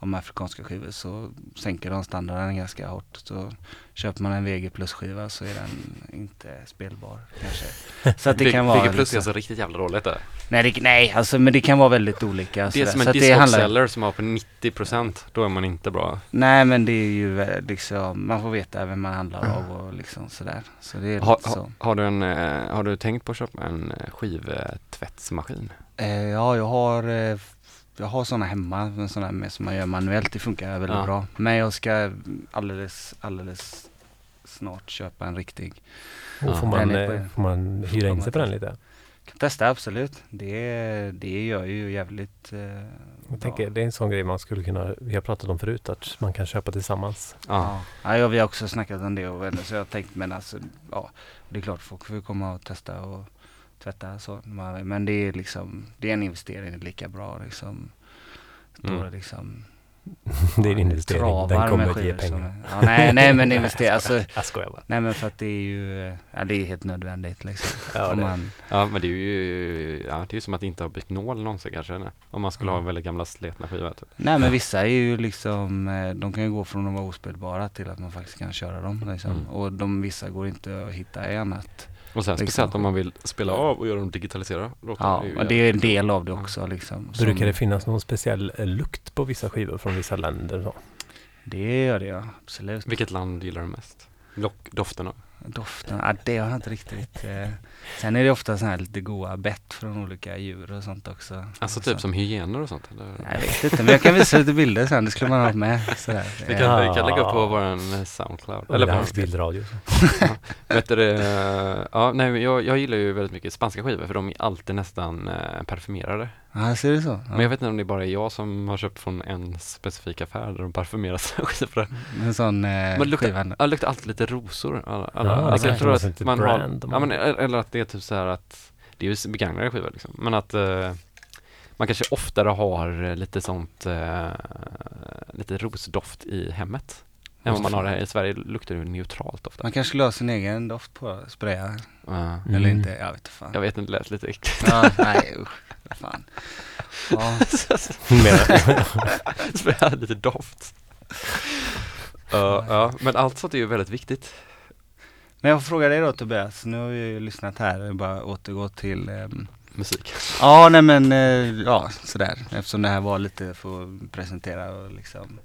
Speaker 3: om afrikanska skivor så sänker de standarden ganska hårt. Så köper man en VG plus skiva så är den inte spelbar kanske. Så att det kan vara
Speaker 1: Vilket plus är alltså riktigt jävla dåligt där.
Speaker 3: nej, det, nej alltså men det kan vara väldigt olika.
Speaker 1: Det är som en discopseller som har på 90% då är man inte bra.
Speaker 3: Nej men det är ju eh, liksom, man får veta vem man handlar av och liksom sådär. Så det är
Speaker 1: Ha,
Speaker 3: så.
Speaker 1: ha, har, du en, eh, har du tänkt på att köpa en eh, skivtvättsmaskin?
Speaker 3: Ja, jag har, jag har sådana hemma, här med som man gör manuellt. Det funkar väldigt
Speaker 1: Ja.
Speaker 3: bra. Men jag ska alldeles, alldeles snart köpa en riktig.
Speaker 1: Ja.
Speaker 2: Och får, man,
Speaker 3: är på-
Speaker 2: eh, får man hyra in sig på den lite?
Speaker 3: Kan testa absolut. Det, det gör ju jävligt eh,
Speaker 2: Jag
Speaker 3: bra.
Speaker 2: tänker, det är en sån grej man skulle kunna, vi har pratat om förut, att man kan köpa tillsammans.
Speaker 1: Ja.
Speaker 3: Ja. ja, vi har också snackat om det och så jag har tänkt men alltså, ja, det är klart folk får komma och testa och tvätta så. Men det är liksom, det är en investering lika bra liksom. Stora
Speaker 1: Mm.
Speaker 3: liksom
Speaker 2: det är en investering, den kommer att ge
Speaker 3: som-
Speaker 2: pengar.
Speaker 3: Ja, nej, nej men investera, alltså,
Speaker 2: Jag skojar bara.
Speaker 3: nej men för att det är ju, ja det är helt nödvändigt liksom.
Speaker 2: Ja,
Speaker 3: Om
Speaker 2: det-
Speaker 3: man,
Speaker 1: ja, men det är ju ja, det är ju som att inte ha bytt nål någonsin kanske. Nej. Om man skulle ha
Speaker 3: Mm.
Speaker 1: väldigt gamla sletna skivor. Typ.
Speaker 3: nej men vissa är ju liksom, eh, de kan ju gå från att vara ospelbara till att man faktiskt kan köra dem liksom.
Speaker 1: Mm.
Speaker 3: Och de vissa går inte att hitta i annat.
Speaker 1: Och sen
Speaker 3: Liksom.
Speaker 1: speciellt om man vill spela av och göra dem digitalisera. låtar,
Speaker 3: Ja, och det är en del av det också liksom. som-
Speaker 2: Brukar det finnas någon speciell eh, lukt på vissa skivor från vissa länder? Så?
Speaker 3: Det gör det ja, absolut.
Speaker 1: Vilket land gillar du mest? Lock, doften av?
Speaker 3: Doften, ja, det har jag inte riktigt. Eh. Sen är det ofta så här lite goda bett från olika djur och sånt också.
Speaker 1: Alltså
Speaker 3: Så-
Speaker 1: typ som hygiener och sånt eller?
Speaker 3: Jag vet inte, men jag kan visa lite bilder sen. Det skulle man ha med. Sådär.
Speaker 1: Vi
Speaker 3: Eh,
Speaker 1: kan, vi kan lägga upp
Speaker 2: Ja.
Speaker 1: på våran Soundcloud.
Speaker 2: Eller
Speaker 1: på
Speaker 2: hans bildradio.
Speaker 1: Vet du det, eh, ja, nej, jag, jag gillar ju väldigt mycket spanska skivor för de är alltid nästan eh, parfymerade.
Speaker 3: Ja, ser du så? Ja.
Speaker 1: Men jag vet inte om det är bara jag som har köpt från en specifik affär där de parfymerar sina skivor.
Speaker 3: En sån eh,
Speaker 1: Men luktar,
Speaker 3: skiva.
Speaker 1: ja, det luktar alltid lite rosor. Alla, alla,
Speaker 2: Ja,
Speaker 1: alltså,
Speaker 2: det
Speaker 1: jag tror
Speaker 2: kanske
Speaker 1: att
Speaker 2: lite
Speaker 1: man
Speaker 2: brand,
Speaker 1: har, ja, men, eller att det är typ så här att det är ju begagnade skivor liksom, men att eh, man kanske oftare har lite sånt, eh, lite rosdoft i hemmet. Än vad man har här i Sverige luktar det ju neutralt ofta.
Speaker 3: Man kanske skulle ha sin egen doft på spraya.
Speaker 1: Ja.
Speaker 3: Eller
Speaker 2: Mm.
Speaker 3: inte, jag vet inte fan.
Speaker 1: jag vet inte, det lät lite äckligt.
Speaker 3: Ja, nej usch. Fan. Ja,
Speaker 1: Spraya lite doft. Ja, ja, men allt sånt är ju väldigt viktigt.
Speaker 3: men jag får fråga dig då Tobias. Nu har vi ju lyssnat här. Jag bara återgå till ehm,
Speaker 1: Musik.
Speaker 3: Ja, nej men eh, ja, sådär. Eftersom det här var lite för att presentera och liksom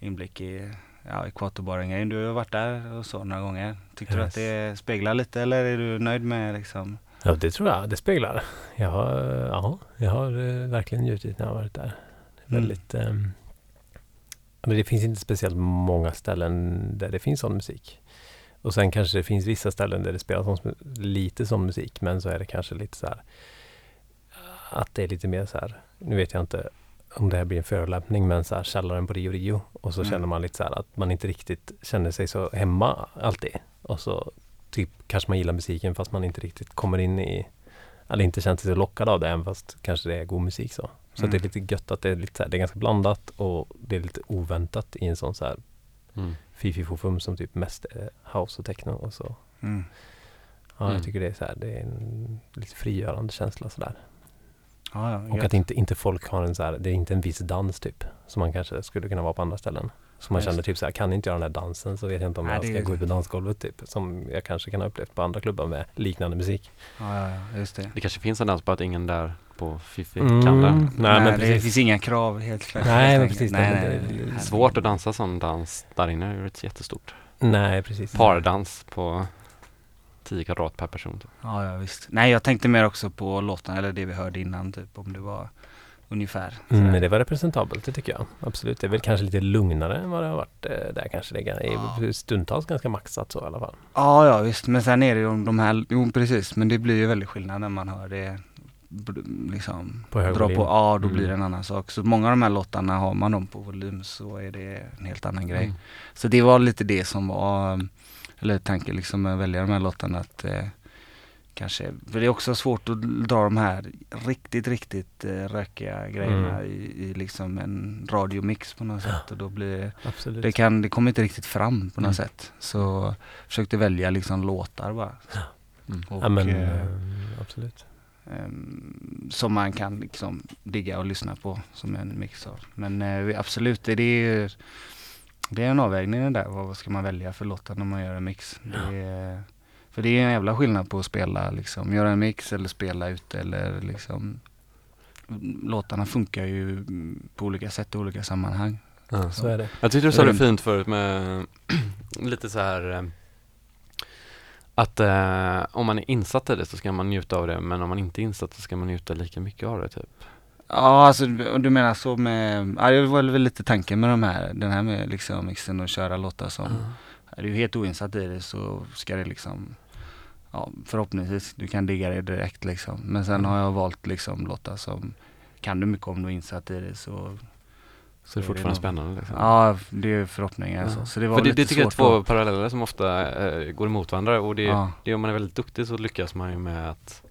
Speaker 3: inblick i ja, ekvatorborren Du har varit där och så några gånger. Tyckte du
Speaker 2: Yes.
Speaker 3: att det speglar lite eller är du nöjd med liksom?
Speaker 2: Ja, det tror jag. Det speglar. Jag har, ja, jag har eh, verkligen njutit när jag varit där. Det, är
Speaker 3: Mm.
Speaker 2: väldigt, ehm, men det finns inte speciellt många ställen där det finns sån musik. Och sen kanske det finns vissa ställen där det spelas sån, lite sån musik, men så är det kanske lite så här att det är lite mer så här, nu vet jag inte om det här blir en förolämpning, men så här källaren på Rio Rio. Och så
Speaker 3: Mm.
Speaker 2: känner man lite så här att man inte riktigt känner sig så hemma alltid. Och så typ kanske man gillar musiken fast man inte riktigt kommer in i eller inte känner sig så lockad av det även fast kanske det är god musik så. Så
Speaker 3: Mm.
Speaker 2: det är lite gött att det är lite så här, det är ganska blandat och det är lite oväntat i en sån så här
Speaker 1: Mm.
Speaker 2: fifi-fofum som typ mest är house och techno och så.
Speaker 3: Mm.
Speaker 2: Ja,
Speaker 1: Mm.
Speaker 2: jag tycker det är så här, det är en lite frigörande känsla sådär.
Speaker 3: Ja, ja,
Speaker 2: Och att inte, inte folk har en så här, det är inte en viss dans typ som man kanske skulle kunna vara på andra ställen. Så man
Speaker 3: Just
Speaker 2: känner
Speaker 3: det.
Speaker 2: typ så här, kan inte göra den här dansen så vet jag inte om
Speaker 3: Nej,
Speaker 2: jag
Speaker 3: det
Speaker 2: ska gå
Speaker 3: det.
Speaker 2: ut på dansgolvet typ. Som jag kanske kan ha upplevt på andra klubbar med liknande musik.
Speaker 3: ja, ja, just det.
Speaker 1: Det kanske finns en dans på att ingen där på Fifi
Speaker 2: Mm.
Speaker 1: kan den.
Speaker 2: Nej,
Speaker 3: Nej,
Speaker 2: men
Speaker 3: det
Speaker 2: precis.
Speaker 3: finns inga krav helt klart.
Speaker 2: Nej, men precis,
Speaker 3: Nej,
Speaker 2: det-
Speaker 3: nej,
Speaker 2: det-
Speaker 3: nej,
Speaker 2: det-
Speaker 3: nej.
Speaker 1: Svårt att dansa sån dans där inne, det är ett jättestort.
Speaker 2: Nej, precis.
Speaker 1: Pardans på 10 kvadrat per person. Typ.
Speaker 3: Ja, ja, visst. Nej, jag tänkte mer också på låten, eller det vi hörde innan, typ om det var ungefär.
Speaker 2: Mm, men det var representabelt, det tycker jag. Absolut. Det är väl kanske lite lugnare än vad det har varit eh, där kanske. Det är
Speaker 3: Ja.
Speaker 2: stundtals ganska maxat så i alla fall.
Speaker 3: Ja, ja visst. Men sen är det ju de här, jo precis, men det blir ju väldigt skillnad när man hör det liksom
Speaker 2: På
Speaker 3: dra
Speaker 2: volym.
Speaker 3: på, ja då blir
Speaker 2: Mm.
Speaker 3: det en annan sak. Så många av de här låtarna har man dem på volym så är det en helt annan grej.
Speaker 1: Mm.
Speaker 3: Så det var lite det som var, eller tanken liksom med att välja de här låtarna att eh, kanske, för det är också svårt att dra de här riktigt, riktigt eh, rökiga grejerna
Speaker 2: Mm.
Speaker 3: i, i liksom en radiomix på något sätt och då blir
Speaker 2: Absolut.
Speaker 3: det, kan, det kommer inte riktigt fram på något
Speaker 1: Mm.
Speaker 3: sätt. Så försökte välja liksom låtar bara.
Speaker 1: Mm.
Speaker 3: Och,
Speaker 2: ja, men,
Speaker 3: eh,
Speaker 2: eh, absolut.
Speaker 3: ehm, som man kan liksom digga och lyssna på som en mix av. Men eh, absolut, det är, ju- det är en avvägning det där. Vad ska man välja för låtar när man gör en mix? Det är, för det är en jävla skillnad på att spela liksom, göra en mix eller spela ute eller liksom Låtarna funkar ju på olika sätt i olika sammanhang.
Speaker 1: Ja.
Speaker 2: Så är det.
Speaker 1: Jag tyckte du sa det
Speaker 3: Mm.
Speaker 1: fint förut med lite så här eh, att eh, om man är insatt i det så ska man njuta av det men om man inte är insatt så ska man njuta lika mycket av det typ.
Speaker 3: Ja, alltså du menar så med, ja det var väl lite tanken med de här, den här med liksom mixen och köra låtar som, är du helt oinsatt i det så ska det liksom, ja förhoppningsvis, du kan digga det direkt liksom. Men sen har jag valt liksom låtar som, kan du mycket om du är insatt i det så
Speaker 1: Så det är fortfarande
Speaker 3: nog-
Speaker 1: spännande liksom.
Speaker 3: Ja, det är förhoppningar
Speaker 1: Ja.
Speaker 3: så. Så det var
Speaker 1: För det,
Speaker 3: lite
Speaker 1: det tycker jag är två
Speaker 3: att-
Speaker 1: paralleller som ofta eh, går emot varandra och det,
Speaker 3: Ja.
Speaker 1: det om man är väldigt duktig så lyckas man ju med att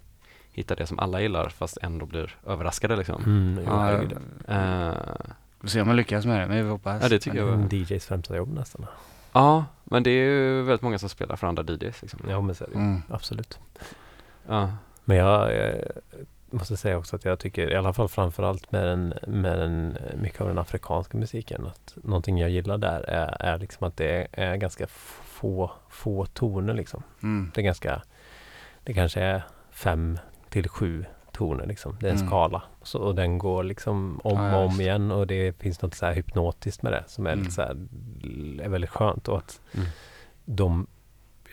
Speaker 1: hitta det som alla gillar fast ändå blir överraskade liksom.
Speaker 2: Mm,
Speaker 3: Ja,
Speaker 2: herregud.
Speaker 1: Eh,
Speaker 3: vi får se om jag lyckas med det, men vi hoppas.
Speaker 1: Ja, det tycker
Speaker 3: Men
Speaker 1: jag.
Speaker 2: DJs främsta jobb nästan.
Speaker 1: ja, men det är ju väldigt många som spelar för andra DJs liksom.
Speaker 2: Ja, men så är det.
Speaker 3: Mm.
Speaker 2: Absolut.
Speaker 1: Ja.
Speaker 2: Men jag eh, måste säga också att jag tycker, i alla fall framförallt med, den, med den, mycket av den afrikanska musiken, att någonting jag gillar där är, är liksom att det är, är ganska få, få toner liksom.
Speaker 3: Mm.
Speaker 2: Det är ganska, det kanske är fem till sju toner liksom. Det är en
Speaker 3: Mm.
Speaker 2: skala. Så, och den går liksom om
Speaker 3: ja,
Speaker 2: och om igen och det finns något så här hypnotiskt med det som är
Speaker 3: Mm.
Speaker 2: lite så här, är väldigt skönt och att
Speaker 1: Mm.
Speaker 2: de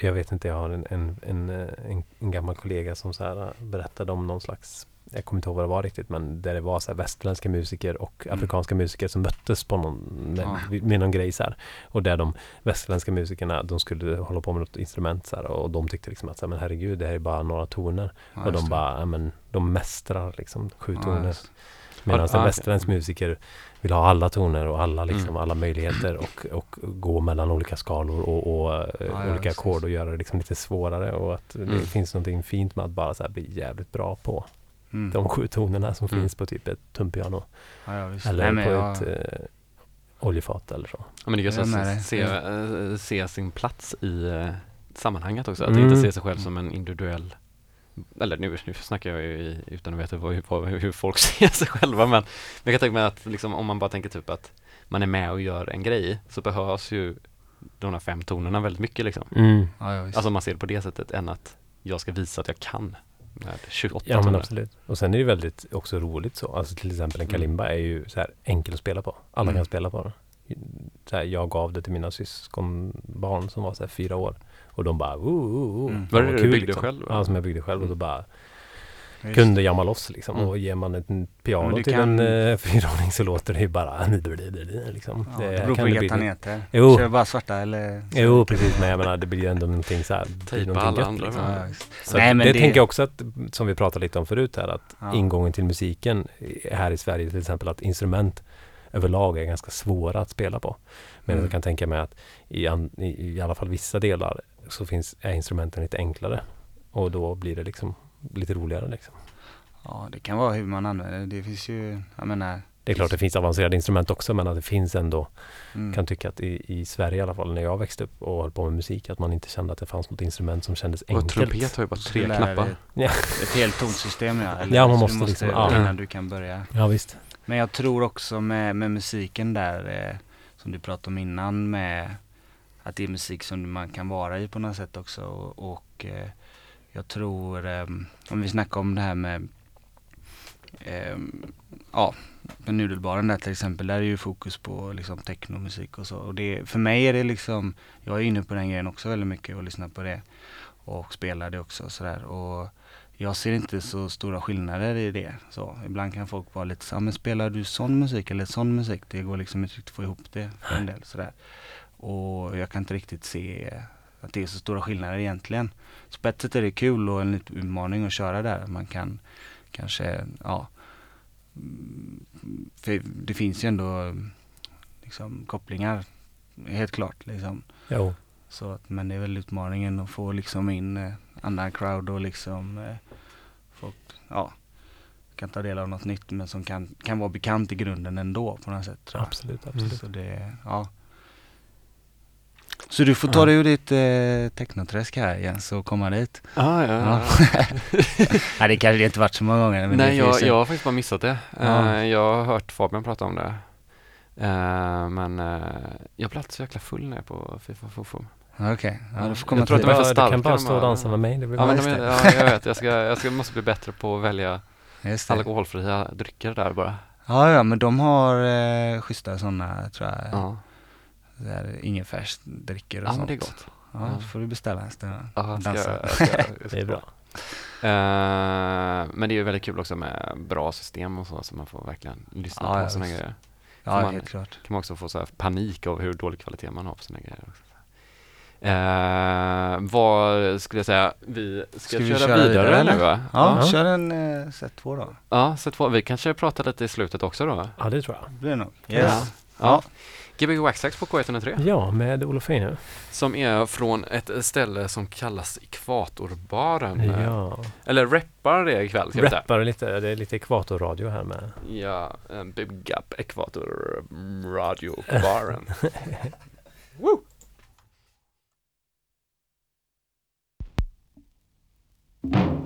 Speaker 2: jag vet inte, jag har en, en, en, eh, en, en gammal kollega som så här eh, berättade om någon slags jag kommer inte ihåg vad det var riktigt men där det var så västerländska musiker och
Speaker 3: Mm.
Speaker 2: afrikanska musiker som möttes på någon, med, med någon grej så här. Och där de västerländska musikerna, de skulle hålla på med något instrument så här, och de tyckte liksom att så här, men herregud, det här är bara några toner.
Speaker 3: Ja,
Speaker 2: och de
Speaker 3: det.
Speaker 2: bara, ja, men de mästrar liksom sju
Speaker 3: Ja,
Speaker 2: toner.
Speaker 3: det.
Speaker 2: Medan en västerländsk musiker vill ha alla toner och alla, liksom,
Speaker 1: Mm.
Speaker 2: alla möjligheter och, och gå mellan olika skalor och, och eh,
Speaker 3: Ja,
Speaker 2: olika ackord och göra det liksom lite svårare. Och att det
Speaker 1: Mm.
Speaker 2: finns någonting fint med att bara så bli jävligt bra på
Speaker 3: Mm.
Speaker 2: de sju tonerna som
Speaker 1: Mm.
Speaker 2: finns på typ ett tumpiano.
Speaker 3: Ja, ja, visst.
Speaker 2: Eller
Speaker 3: Nej,
Speaker 2: på
Speaker 3: jag-
Speaker 2: ett eh, oljefat eller så.
Speaker 1: Ja, men det är
Speaker 3: dig.
Speaker 1: att se, eh, se sin plats i eh, sammanhanget också. Att
Speaker 2: Mm.
Speaker 1: inte se sig själv som en individuell eller nu, nu snackar jag ju i, utan att veta vad, vad, hur folk ser sig själva men, men jag kan tänka mig att liksom, om man bara tänker typ att man är med och gör en grej så behövs ju de här fem tonerna väldigt mycket liksom.
Speaker 3: Ja, ja, visst.
Speaker 1: Alltså man ser det på det sättet än att jag ska visa att jag kan med 28
Speaker 2: Ja men absolut. Och sen är det väldigt också roligt så. Alltså till exempel en
Speaker 1: Mm.
Speaker 2: kalimba är ju så här enkel att spela på. Alla
Speaker 3: Mm.
Speaker 2: kan spela på den. Så här, jag gav det till mina syskonbarn som var så här fyra år. Och de bara, oh, oh, oh.
Speaker 3: Mm.
Speaker 1: Var det det du byggde
Speaker 2: liksom.
Speaker 1: själv?
Speaker 2: Ja, som jag byggde själv. Och då
Speaker 1: Mm.
Speaker 2: bara Kunde jamma loss liksom.
Speaker 1: Mm.
Speaker 2: Och ger man ett piano till
Speaker 3: kan-
Speaker 2: en eh, fyraåring så låter det ju bara liksom.
Speaker 3: Ja, det beror på vilka taneter.
Speaker 2: Jo.
Speaker 3: Kör bara svarta eller?
Speaker 2: Jo, precis. Men jag menar, det blir ju ändå någonting så här. det någonting
Speaker 1: alla
Speaker 2: gött,
Speaker 1: andra
Speaker 2: liksom.
Speaker 3: Ja.
Speaker 2: Så
Speaker 3: Nej, men
Speaker 2: det,
Speaker 3: det-
Speaker 2: tänker jag också att, som vi pratade lite om förut här, att
Speaker 3: Ja.
Speaker 2: ingången till musiken här i Sverige till exempel, att instrument överlag är ganska svåra att spela på. Men
Speaker 3: Mm.
Speaker 2: jag kan tänka mig att i, an, i, i alla fall vissa delar så finns, är instrumenten lite enklare. Och då blir det liksom lite roligare liksom.
Speaker 3: Ja, det kan vara hur man använder det. Det finns ju, jag menar,
Speaker 2: Det är klart det finns avancerade instrument också men att det finns ändå,
Speaker 3: mm.
Speaker 2: kan tycka att i, i Sverige i alla fall när jag växte upp och höll på med musik, att man inte kände att det fanns något instrument som kändes
Speaker 1: Och
Speaker 2: enkelt.
Speaker 1: trumpet har ju bara tre knappar.
Speaker 2: Ja.
Speaker 3: Ett helt tonsystem ja. Eller,
Speaker 2: Ja, man måste
Speaker 3: du
Speaker 2: liksom- ja.
Speaker 3: innan du kan börja.
Speaker 2: Ja visst.
Speaker 3: Men jag tror också med, med musiken där, eh, som du pratade om innan med att det är musik som man kan vara i på något sätt också. Och, och eh, jag tror, eh, om vi snackar om det här med eh, ja, med Nudelbaren där till exempel, där är ju fokus på liksom technomusik och så. Och det, för mig är det liksom, jag är inne på den grejen också väldigt mycket och lyssnar på det. Och spelar det också och sådär. Och jag ser inte så stora skillnader i det. Så ibland kan folk vara lite så, "Ja, men spelar du sån musik eller sån musik? Det går liksom inte riktigt att få ihop det för en del sådär. Och jag kan inte riktigt se att det är så stora skillnader egentligen. Så på ett sätt är det kul och en liten utmaning att köra där. Man kan kanske, ja. mm, För det finns ju ändå liksom kopplingar, helt klart liksom.
Speaker 2: Jo.
Speaker 3: Så att, men det är väl utmaningen att få liksom in eh, annan crowd och liksom eh, folk, ja, kan ta del av något nytt men som kan, kan vara bekant i grunden ändå på något sätt.
Speaker 2: Absolut, absolut.
Speaker 3: Så det, ja. Så du får ta
Speaker 2: Ja.
Speaker 3: dig ur ditt eh, technoträsk här Jens och komma dit.
Speaker 1: Ah, ja,
Speaker 3: Ja.
Speaker 1: ja.
Speaker 3: Nej det kanske inte varit så många gånger. Men
Speaker 1: Nej,
Speaker 3: det
Speaker 1: jag, jag har faktiskt bara missat det.
Speaker 3: Ja.
Speaker 1: Eh, jag har hört Fabian prata om det. Eh, men eh, jag blir alltid så jäkla full när jag är på Fifa Fofo.
Speaker 3: Okej, ja, du får
Speaker 1: Jag
Speaker 3: komma
Speaker 1: tror att
Speaker 3: till
Speaker 1: är för
Speaker 2: du kan bara stå och dansa med mig. Det blir
Speaker 1: Ja, men
Speaker 3: det.
Speaker 1: ja, jag vet. Jag, ska, jag ska, måste bli bättre på att välja
Speaker 3: det.
Speaker 1: alkoholfria drycker där bara.
Speaker 3: Ja, ja, men de har eh, schyssta sådana tror jag.
Speaker 1: Ja,
Speaker 3: Här, ingefärsdrycker och
Speaker 1: ja
Speaker 3: sånt.
Speaker 1: det är gott.
Speaker 3: Ja,
Speaker 1: Ja.
Speaker 3: så får du beställa en stund.
Speaker 1: Ja, ska, jag ska, jag
Speaker 2: Det är bra.
Speaker 1: Eh, men det är ju väldigt kul också med bra system och så, så man får verkligen lyssna
Speaker 3: Ja,
Speaker 1: på
Speaker 3: ja, visst.
Speaker 1: grejer.
Speaker 3: Ja,
Speaker 1: man-
Speaker 3: helt klart.
Speaker 1: kan man också få så här panik av hur dålig kvalitet man har på sina grejer. Också. Eh, vad skulle jag säga, vi ska,
Speaker 3: Ska vi
Speaker 1: köra,
Speaker 3: köra
Speaker 1: vidare,
Speaker 3: vidare,
Speaker 1: nu va?
Speaker 3: Ja,
Speaker 2: Ja.
Speaker 3: kör en eh, set 2 då.
Speaker 1: ja, så två, vi kanske pratar lite i slutet också då.
Speaker 2: Ja, det tror jag.
Speaker 3: Det blir nog.
Speaker 1: Ja.
Speaker 3: Yes.
Speaker 1: Ja. Gbg Waxax på K103
Speaker 2: Ja, med Olof Eine.
Speaker 1: som är från ett ställe som kallas Ekvatorbaren.
Speaker 2: Ja.
Speaker 1: Eller reppar det ikväll.
Speaker 2: Rappar lite, det är lite ekvatorradio här med.
Speaker 1: Ja, Big Up Ekvator Radio Baren. Woo!
Speaker 5: Salia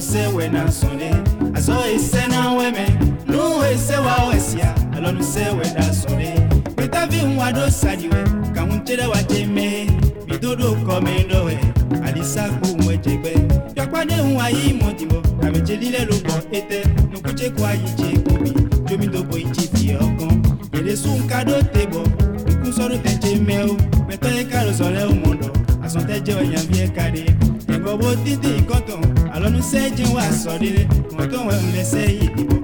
Speaker 10: se we na sune aso ise na we me nu ese wa wesia alonu se we da sune beta vi nwa do sadi we ka hun chere wa je me bi dodo ko me do we. Alisa ku nwe je pe yakwa de hun ayi mo ka me je lile lu bo ete
Speaker 11: nu ku je ku ayi je ti wá sọ̀rí wọn tó wọn mẹsẹ̀ yìí.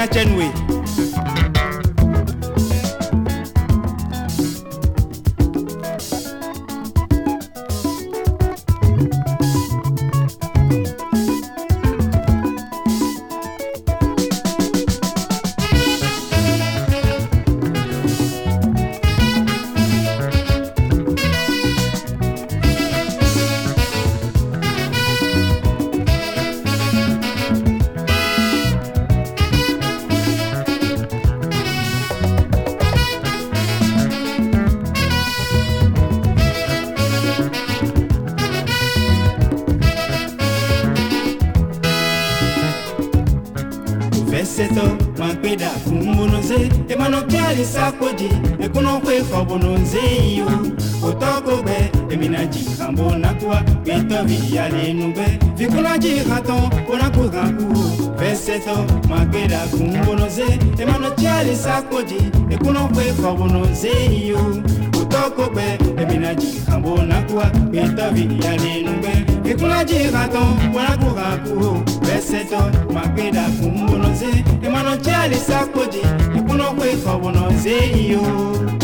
Speaker 11: China Genway. nzeyi o o tɔgɔ bɛ eminaji kanbo nakuwa gbɛtɔbi yalenu bɛ fikulaji hatɔn konaku kanku fɛsɛtɔ magbera kunbono ze emanɔtiali sakoji ekunɔkwe kɔbono nzeyi o toko bɛ eminaji kanbo nakuwa gbɛtɔbi yalenu bɛ ikulaji katɔn wanaku kaku o bɛsɛtɔ magbeda kunbono ze emanɔtiali sakoji ekunɔkwe kɔbono nzeyi o.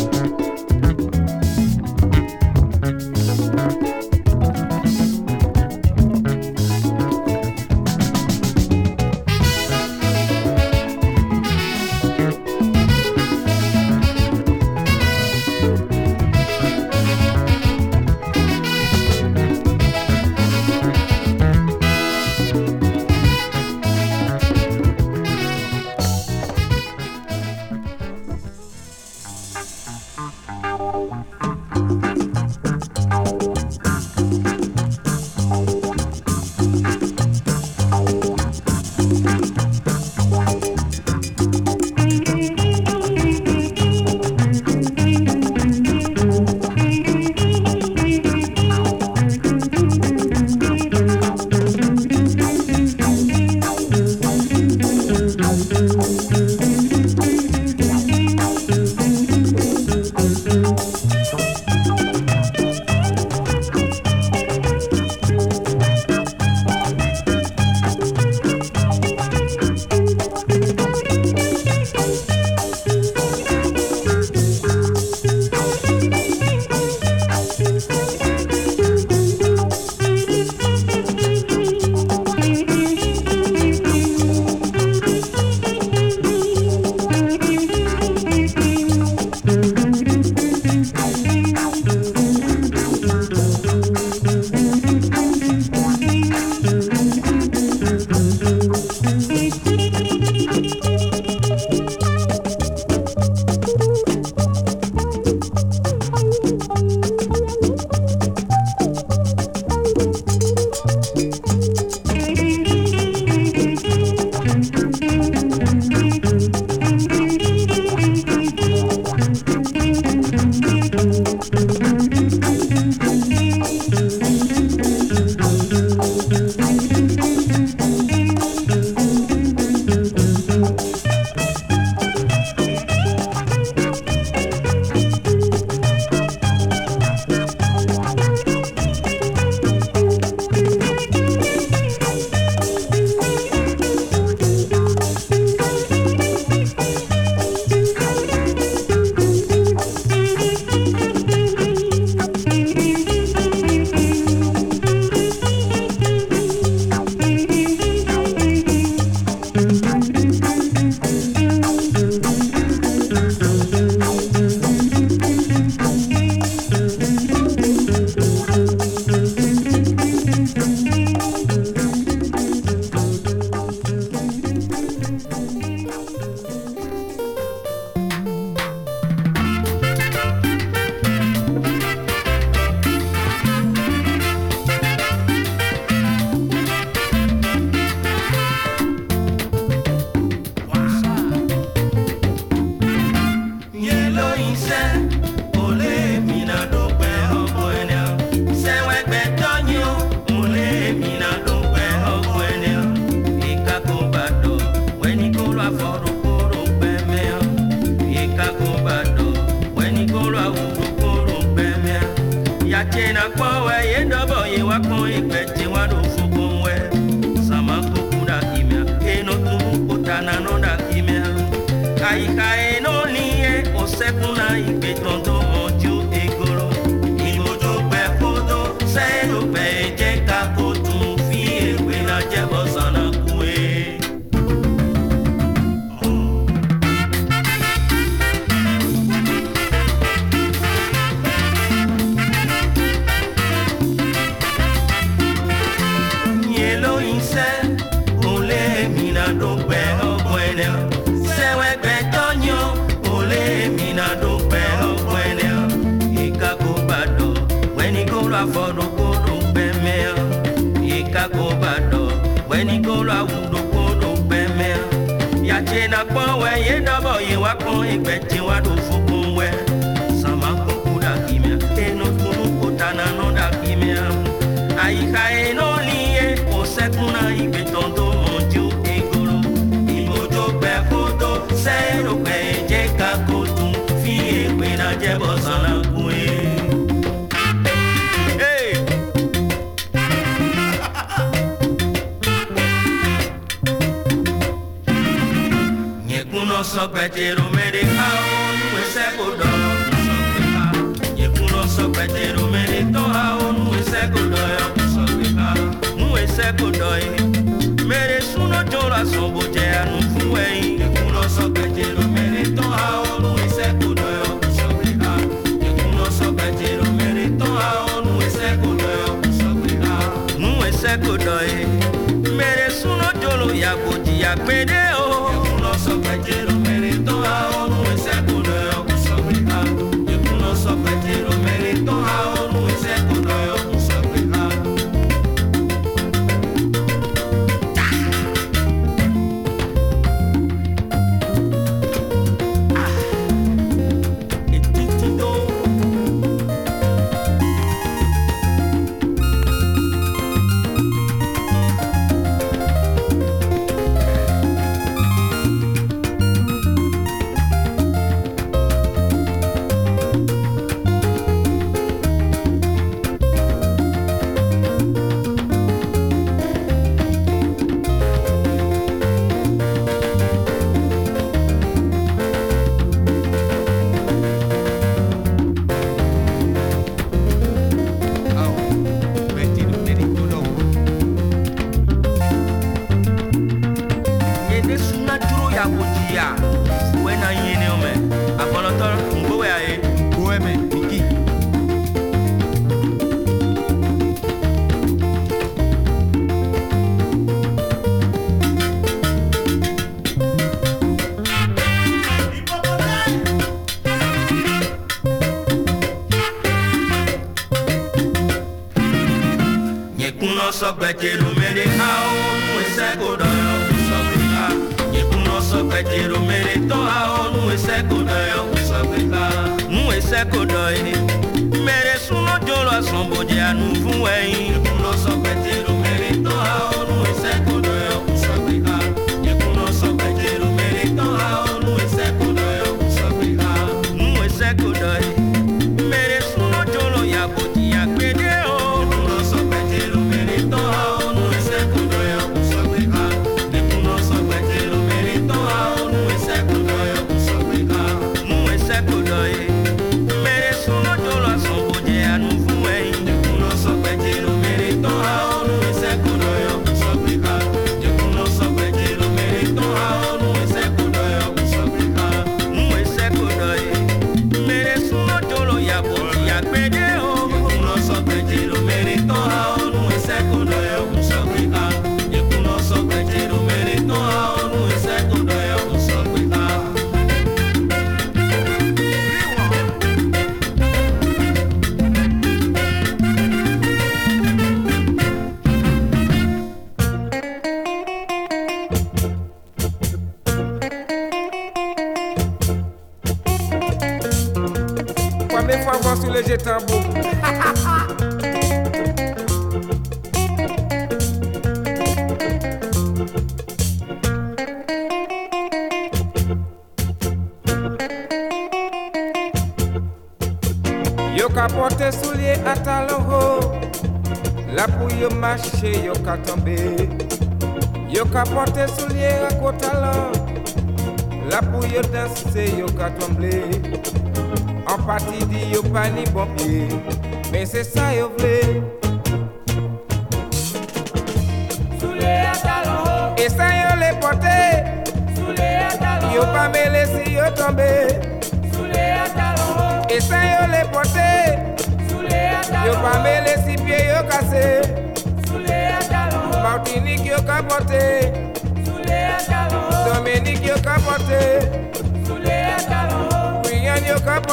Speaker 11: só
Speaker 12: back it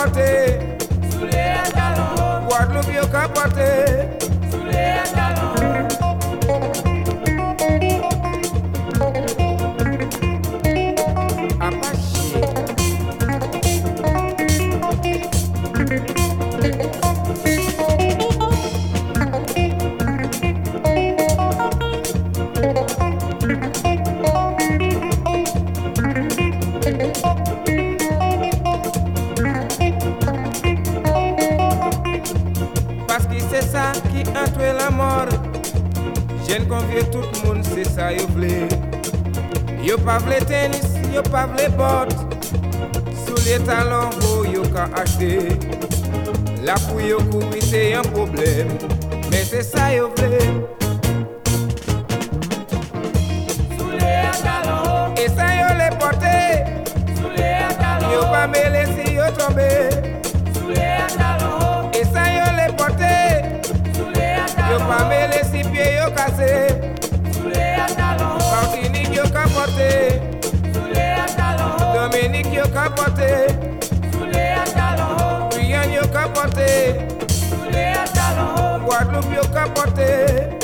Speaker 12: What Sous you talons. Guadeloupe, yo. Je ne pas tennis,
Speaker 6: je
Speaker 12: pas le bot. Sous les talons, vous avez acheté. La fouille au coup, c'est un problème. Mais c'est ça y'a
Speaker 6: vous. kapote. Sule ataloho.
Speaker 12: Dominique yo
Speaker 6: kapote. Sule ataloho.
Speaker 12: Brian yo
Speaker 6: kapote. Sule ataloho.
Speaker 12: Guadeloupe yo kapote.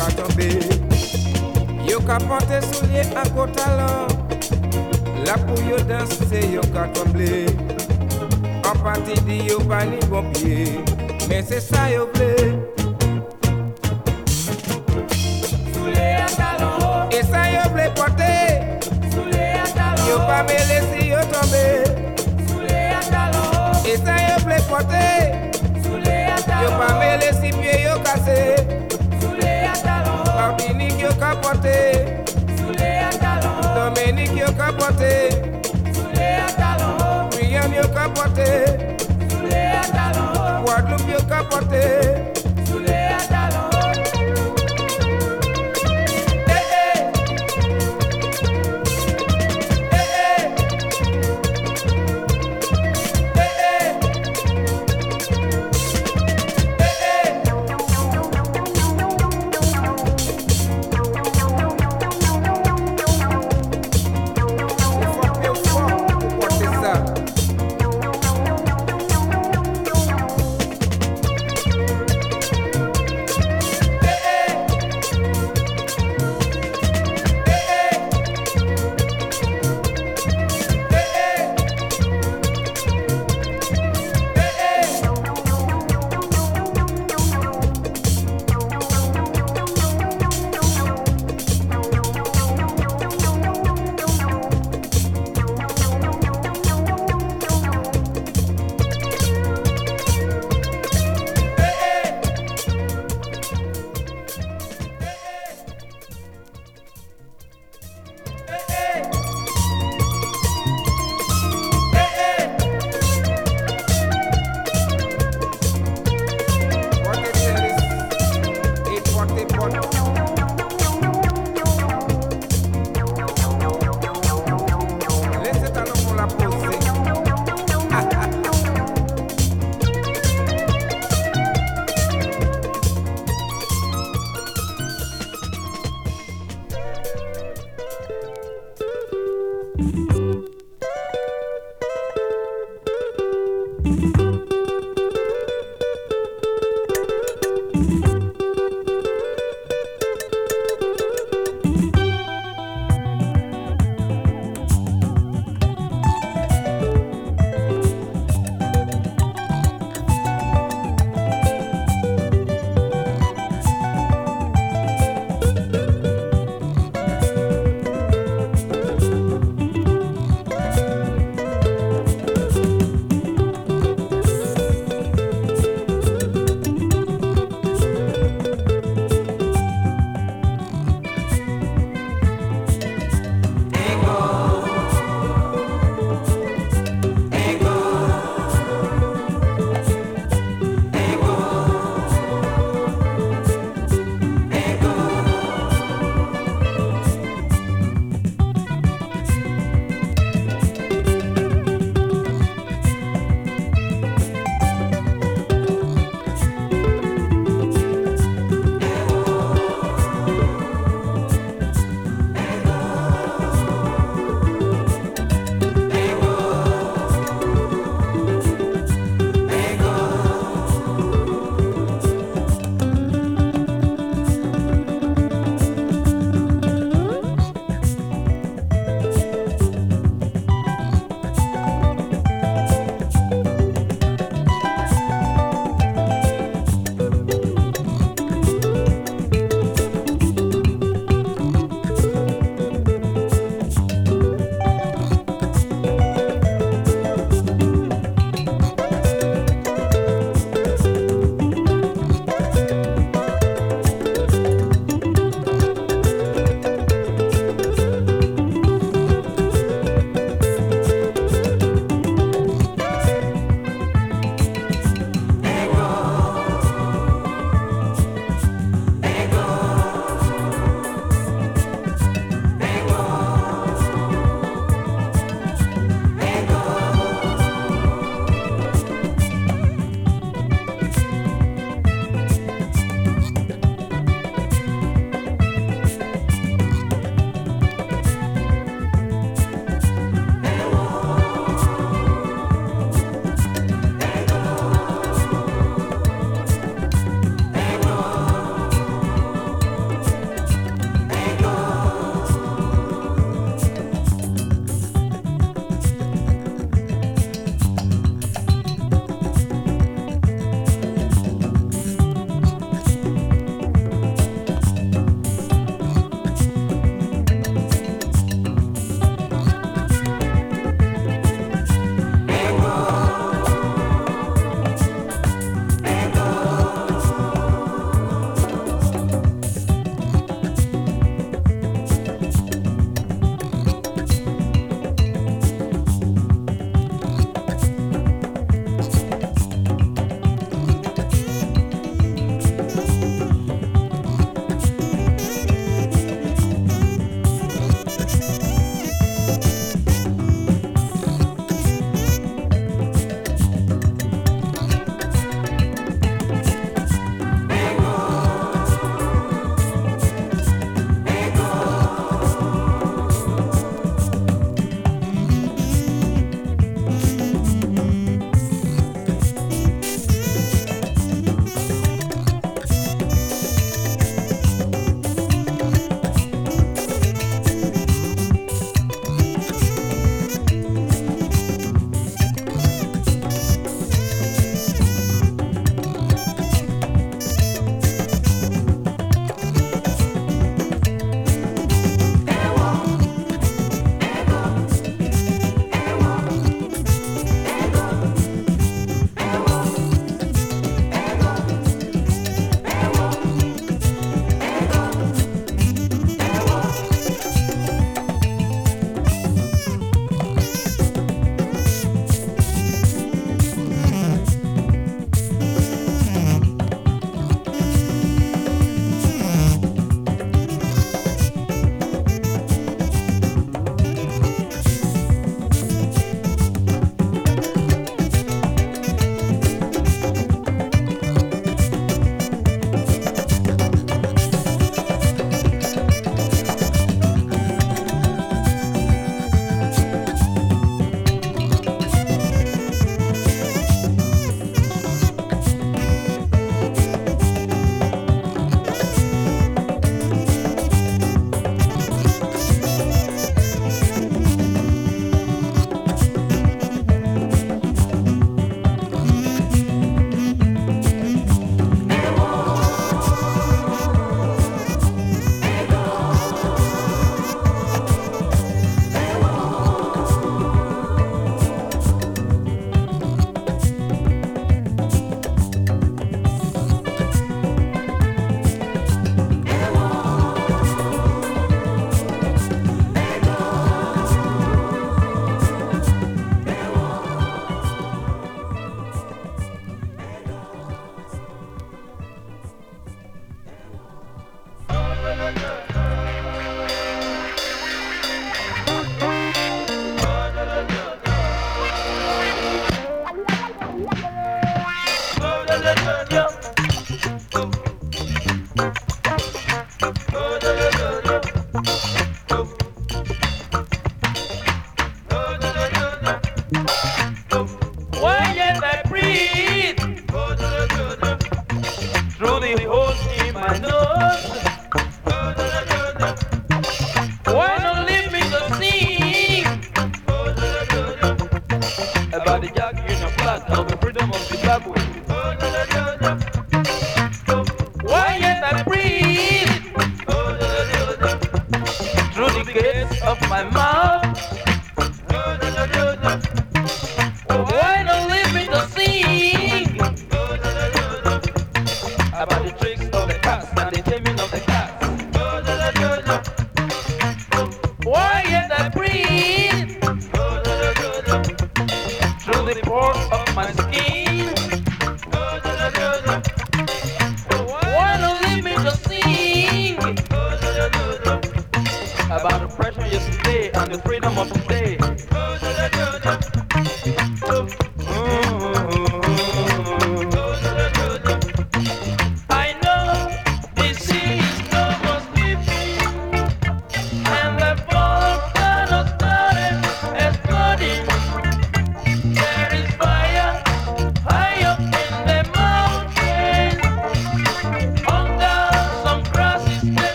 Speaker 12: ka tombe. Yo ka pante soulye an go talan La pou yo danse yo ka tombe. An pati di yo pa ni bon pie Men se sa yo vle.
Speaker 6: Soulye an talon ho
Speaker 12: E sa yo vle pote
Speaker 6: Soulye an talon
Speaker 12: ho
Speaker 6: Yo
Speaker 12: pa me lesi yo tombe
Speaker 6: Soulye an talon ho
Speaker 12: E sa yo vle
Speaker 6: pote Soulye
Speaker 12: an
Speaker 6: talon
Speaker 12: ho
Speaker 6: Yo pa
Speaker 12: me lesi pie yo kase capoter.
Speaker 6: Soulé à talon.
Speaker 12: Dominique, yo capoter. Soulé à talon. Guyane, yo capoter. Soulé à talon.
Speaker 2: Guadeloupe, yo.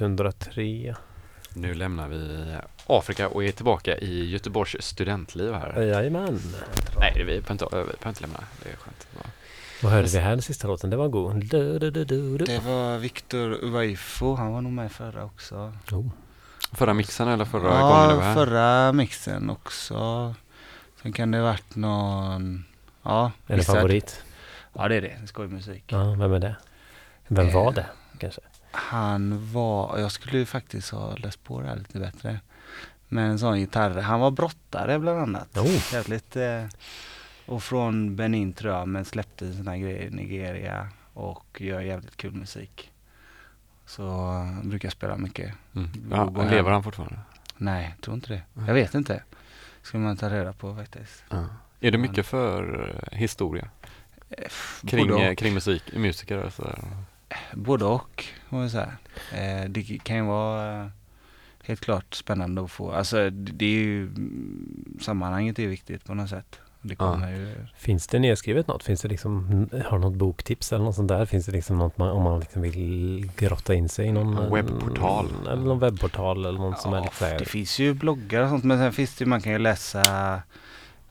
Speaker 2: 103.
Speaker 1: Nu lämnar vi Afrika och är tillbaka i Göteborgs studentliv här.
Speaker 2: Jajamän.
Speaker 1: Nej, vi behöver inte, vi behöver inte lämna. Det är skönt.
Speaker 2: Vad hörde vi här den sista låten? Det var god. Du, du, du,
Speaker 3: det var Viktor Uwaifo. Han var nog med förra också.
Speaker 2: Oh.
Speaker 1: Förra mixen eller förra ja, gången du var här?
Speaker 3: förra mixen också. Sen kan det varit någon... Ja,
Speaker 2: Är det favorit?
Speaker 3: Ja, det är det. Skojmusik.
Speaker 2: Ja, vem är det? Vem eh, var det kanske?
Speaker 3: Han var, jag skulle ju faktiskt ha läst på det här lite bättre. Men en sån gitarr, han var brottare bland annat.
Speaker 2: Oh.
Speaker 3: Jävligt, eh, och från Benin tror jag, men släppte sina grejer i Nigeria och gör jävligt kul musik. Så eh, brukar spela mycket.
Speaker 1: Mm. Ja, lever han fortfarande?
Speaker 3: Nej, tror inte det. Jag vet inte. Ska man ta reda på faktiskt.
Speaker 1: Ja. Är du mycket för eh, historia? Kring,
Speaker 3: både
Speaker 1: eh, kring musik, musiker och sådär?
Speaker 3: Både och, får man säga. Eh, det kan ju vara eh, helt klart spännande att få, alltså det är ju, mm, sammanhanget är viktigt på något sätt. Det
Speaker 2: Ja.
Speaker 3: ju,
Speaker 2: Finns det nedskrivet något? Finns det liksom, har något boktips eller något sånt där? Finns det liksom något man, om man liksom vill grotta in sig i någon
Speaker 1: En webbportal.
Speaker 2: Eller någon webbportal eller något som är lite så här,
Speaker 3: det finns ju bloggar och sånt men sen finns det ju, man kan ju läsa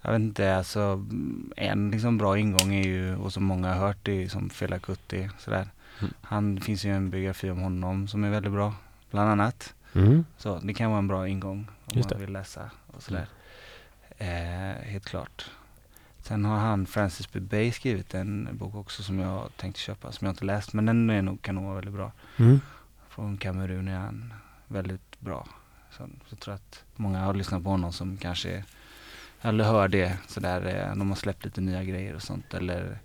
Speaker 3: jag vet inte, alltså mm, en liksom bra ingång är ju, och som många har hört, det är ju som Fela Kuti sådär.
Speaker 1: Mm.
Speaker 3: Han, finns ju en biografi om honom som är väldigt bra, bland annat.
Speaker 2: Mm.
Speaker 3: Så det kan vara en bra ingång om
Speaker 2: Just
Speaker 3: man vill läsa och sådär. Eh, helt klart. Sen har han, Francis B. Bay, skrivit en bok också som jag tänkte köpa, som jag inte läst, men den är nog, kan nog vara väldigt bra.
Speaker 2: Mm.
Speaker 3: Från Kamerun är han väldigt bra. Så, så jag tror att många har lyssnat på honom som kanske, eller hör det sådär, eh, de har släppt lite nya grejer och sånt, eller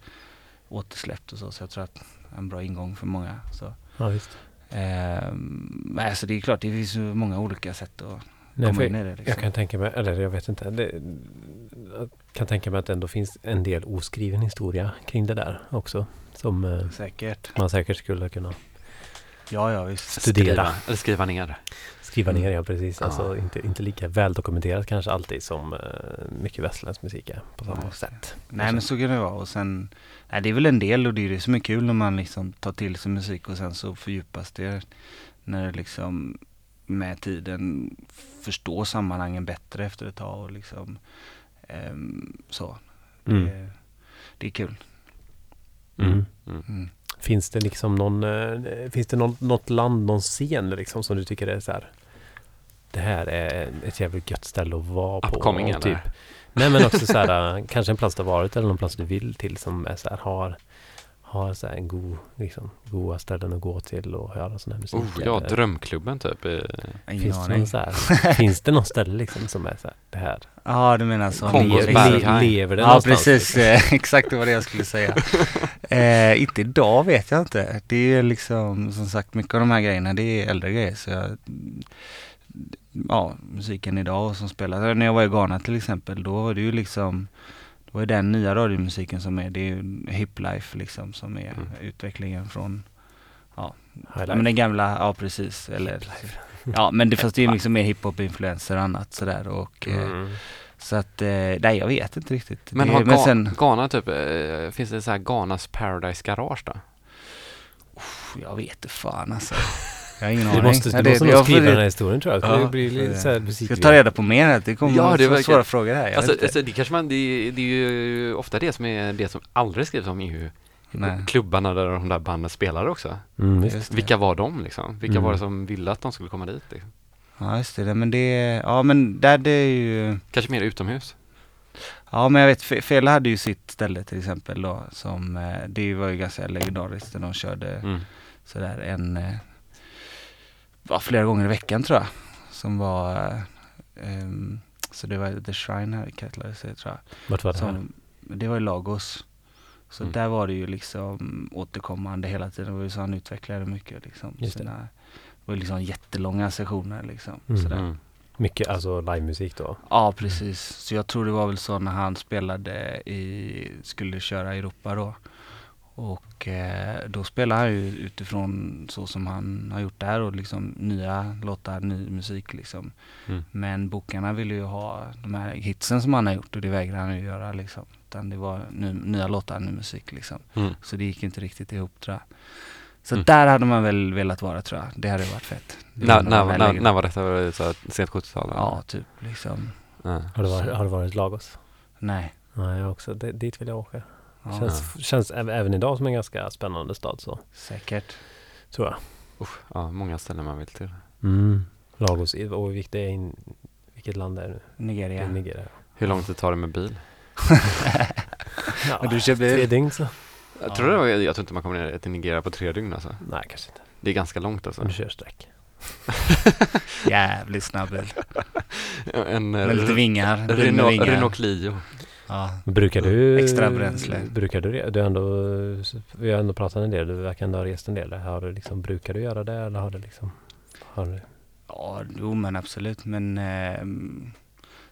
Speaker 3: återsläppt och så, så jag tror att en bra ingång för många. Så.
Speaker 2: Ja, visst.
Speaker 3: Eh, men alltså det är klart, det finns ju många olika sätt att
Speaker 2: Nej,
Speaker 3: komma in i det. Liksom.
Speaker 2: Jag kan tänka mig, eller jag vet inte. Det, jag kan tänka mig att det ändå finns en del oskriven historia kring det där också. Som eh,
Speaker 3: Säkert.
Speaker 2: man säkert skulle kunna
Speaker 3: Ja, ja visst.
Speaker 2: studera.
Speaker 1: Skriva, eller skriva ner.
Speaker 2: Skriva
Speaker 3: Mm.
Speaker 2: ner, ja precis.
Speaker 1: Ja.
Speaker 2: Alltså inte, inte lika väldokumenterat kanske alltid som eh, mycket västländsk musik är på samma
Speaker 3: Nej.
Speaker 2: sätt.
Speaker 3: Nej men så kan det vara och sen, nej, det är väl en del och det är det som är kul när man liksom tar till sig musik och sen så fördjupas det när det liksom med tiden förstår sammanhangen bättre efter ett tag och liksom ehm, så.
Speaker 2: Mm.
Speaker 3: Det, det är kul.
Speaker 2: Mm.
Speaker 3: Mm.
Speaker 2: Finns det liksom någon, eh, finns det någon, något land, någon scen liksom som du tycker är så här Det här är ett jävligt gött ställe att vara på.
Speaker 1: Upcoming, eller?
Speaker 2: Nej men också så här, eh, kanske en plats du har varit eller någon plats du vill till som är så här, har har så här en god, liksom, goda ställen att gå till och höra sån här musik.
Speaker 1: Oh, ja,
Speaker 2: eller-
Speaker 1: drömklubben typ.
Speaker 3: Ingen
Speaker 2: Finns det, någon så här, finns det något ställe liksom som är så här, det här?
Speaker 3: Ja du menar så.
Speaker 1: Kongos.
Speaker 2: Le, lever det
Speaker 3: Ja precis, eh, exakt det var det jag skulle säga. eh, inte idag vet jag inte. Det är liksom som sagt mycket av de här grejerna det är äldre grejer. Så jag, ja, musiken idag och som spelas. När jag var i Ghana till exempel då var det ju liksom då är den nya radiomusiken som är, det är ju hiplife liksom som är
Speaker 1: Mm.
Speaker 3: utvecklingen från ja, men den gamla, ja precis. Eller, ja men det, fast det är liksom mer hiphop-influenser och annat sådär och eh,
Speaker 2: Mm.
Speaker 3: så att, eh, nej jag vet inte riktigt.
Speaker 1: Men
Speaker 3: det,
Speaker 1: har
Speaker 3: men
Speaker 1: Ga-
Speaker 3: sen,
Speaker 1: Ghana typ, eh, finns det så här Ghanas Paradise Garage då?
Speaker 3: jag vet inte fan alltså. Jag har ingen
Speaker 2: Du
Speaker 3: aning.
Speaker 2: måste,
Speaker 3: Nej,
Speaker 2: du måste nog
Speaker 3: jag
Speaker 2: skriva den här historien tror jag. Det
Speaker 3: Ja,
Speaker 2: blir lite så här
Speaker 3: Ska jag ta reda på mer? här? Det kommer
Speaker 1: Ja, det
Speaker 3: så
Speaker 1: verkar-
Speaker 3: svåra frågor här.
Speaker 1: Alltså, alltså det kanske man, det, det är ju ofta det som är det som aldrig skrivs om
Speaker 3: Nej.
Speaker 1: klubbarna där de där banden spelar också.
Speaker 2: Mm,
Speaker 3: det.
Speaker 1: Vilka var de liksom? Vilka
Speaker 2: Mm.
Speaker 1: var det som ville att de skulle komma dit? Liksom?
Speaker 3: Ja just det, men det, ja men där det är ju,
Speaker 1: Kanske mer utomhus?
Speaker 3: ja men jag vet, Fe- Fela hade ju sitt ställe till exempel då som, eh, det var ju ganska legendariskt när de körde
Speaker 1: Mm.
Speaker 3: sådär en, eh, var flera gånger i veckan tror jag. Som var, ehm, så det var The Shrine här kallades det tror jag.
Speaker 2: Vart var det här?
Speaker 3: Som, det var i Lagos. Så
Speaker 1: Mm.
Speaker 3: där var det ju liksom återkommande hela tiden. Det var ju så han utvecklade mycket liksom.
Speaker 2: Just det.
Speaker 3: Sina, det var ju liksom jättelånga sessioner liksom.
Speaker 2: Mm.
Speaker 3: Sådär.
Speaker 1: Mm.
Speaker 2: Mycket, alltså livemusik då?
Speaker 3: Ja precis. Så jag tror det var väl så när han spelade i, skulle köra i Europa då. Och eh, då spelade han ju utifrån så som han har gjort där och liksom nya låtar, ny musik liksom.
Speaker 1: Mm.
Speaker 3: Men bokarna ville ju ha de här hitsen som han har gjort och det vägrade han ju göra liksom. Utan det var ny, nya låtar, ny musik liksom.
Speaker 1: Mm.
Speaker 3: Så det gick inte riktigt ihop tror jag. Så
Speaker 1: Mm.
Speaker 3: där hade man väl velat vara tror jag. Det hade varit fett. Det
Speaker 1: När,
Speaker 3: var
Speaker 1: när,
Speaker 3: väl
Speaker 1: när,
Speaker 3: läge-
Speaker 1: när var detta? Var det så här sent 70-tal? eller?
Speaker 3: Ja, typ liksom.
Speaker 1: Ja.
Speaker 2: Har du varit, har du varit Lagos?
Speaker 3: Nej.
Speaker 2: Nej, jag också. Det, dit vill jag åka.
Speaker 3: Ja,
Speaker 2: Känns, känns äv- även idag som en ganska spännande stad så,
Speaker 3: säkert.
Speaker 2: tror jag.
Speaker 1: Usch, ja, många ställen man vill till.
Speaker 2: Mm. Lagos, i- och vilket, är in, vilket land är det nu? Det
Speaker 3: Nigeria.
Speaker 2: är Nigeria.
Speaker 1: Hur lång tid tar det med bil?
Speaker 2: Ja,
Speaker 3: Men du kör bil?
Speaker 2: Tre dygn så.
Speaker 1: Jag tror, det var, jag tror inte man kommer ner till Nigeria på tre dygn alltså.
Speaker 2: Nej, kanske inte.
Speaker 1: Det är ganska långt alltså.
Speaker 2: Om du kör sträck.
Speaker 3: Jävligt snabb bil.
Speaker 1: En eh,
Speaker 3: Med lite vingar.
Speaker 1: Renault,
Speaker 3: vingar.
Speaker 1: Renault Clio.
Speaker 3: Ja.
Speaker 2: Brukar du...
Speaker 3: Extra bränsle.
Speaker 2: Brukar du det? Du har ändå... Vi har ändå pratat en del. Du verkar ändå ha rest en del. Har du liksom, brukar du göra det eller har du liksom... Har du,
Speaker 3: ja, jo men absolut. Men ehm,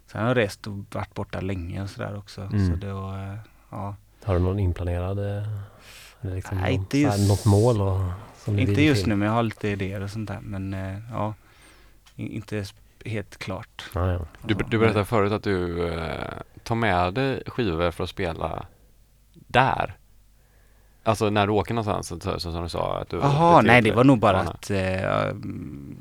Speaker 3: sen har jag rest och varit borta länge och sådär också.
Speaker 2: Mm.
Speaker 3: Så det var, eh, ja.
Speaker 2: har du någon inplanerad... eh, Eller liksom
Speaker 3: Nej,
Speaker 2: någon, så här,
Speaker 3: just-
Speaker 2: något mål och,
Speaker 3: Inte just
Speaker 2: till?
Speaker 3: nu men jag har lite idéer och sånt där. Men eh, ja, inte helt klart.
Speaker 2: Ja, ja.
Speaker 1: Du, du berättade förut att du eh, tar med dig skivor för att spela där. Alltså när du åker någonstans, så, så, som du sa att du...
Speaker 3: Jaha, nej det var nog bara att eh,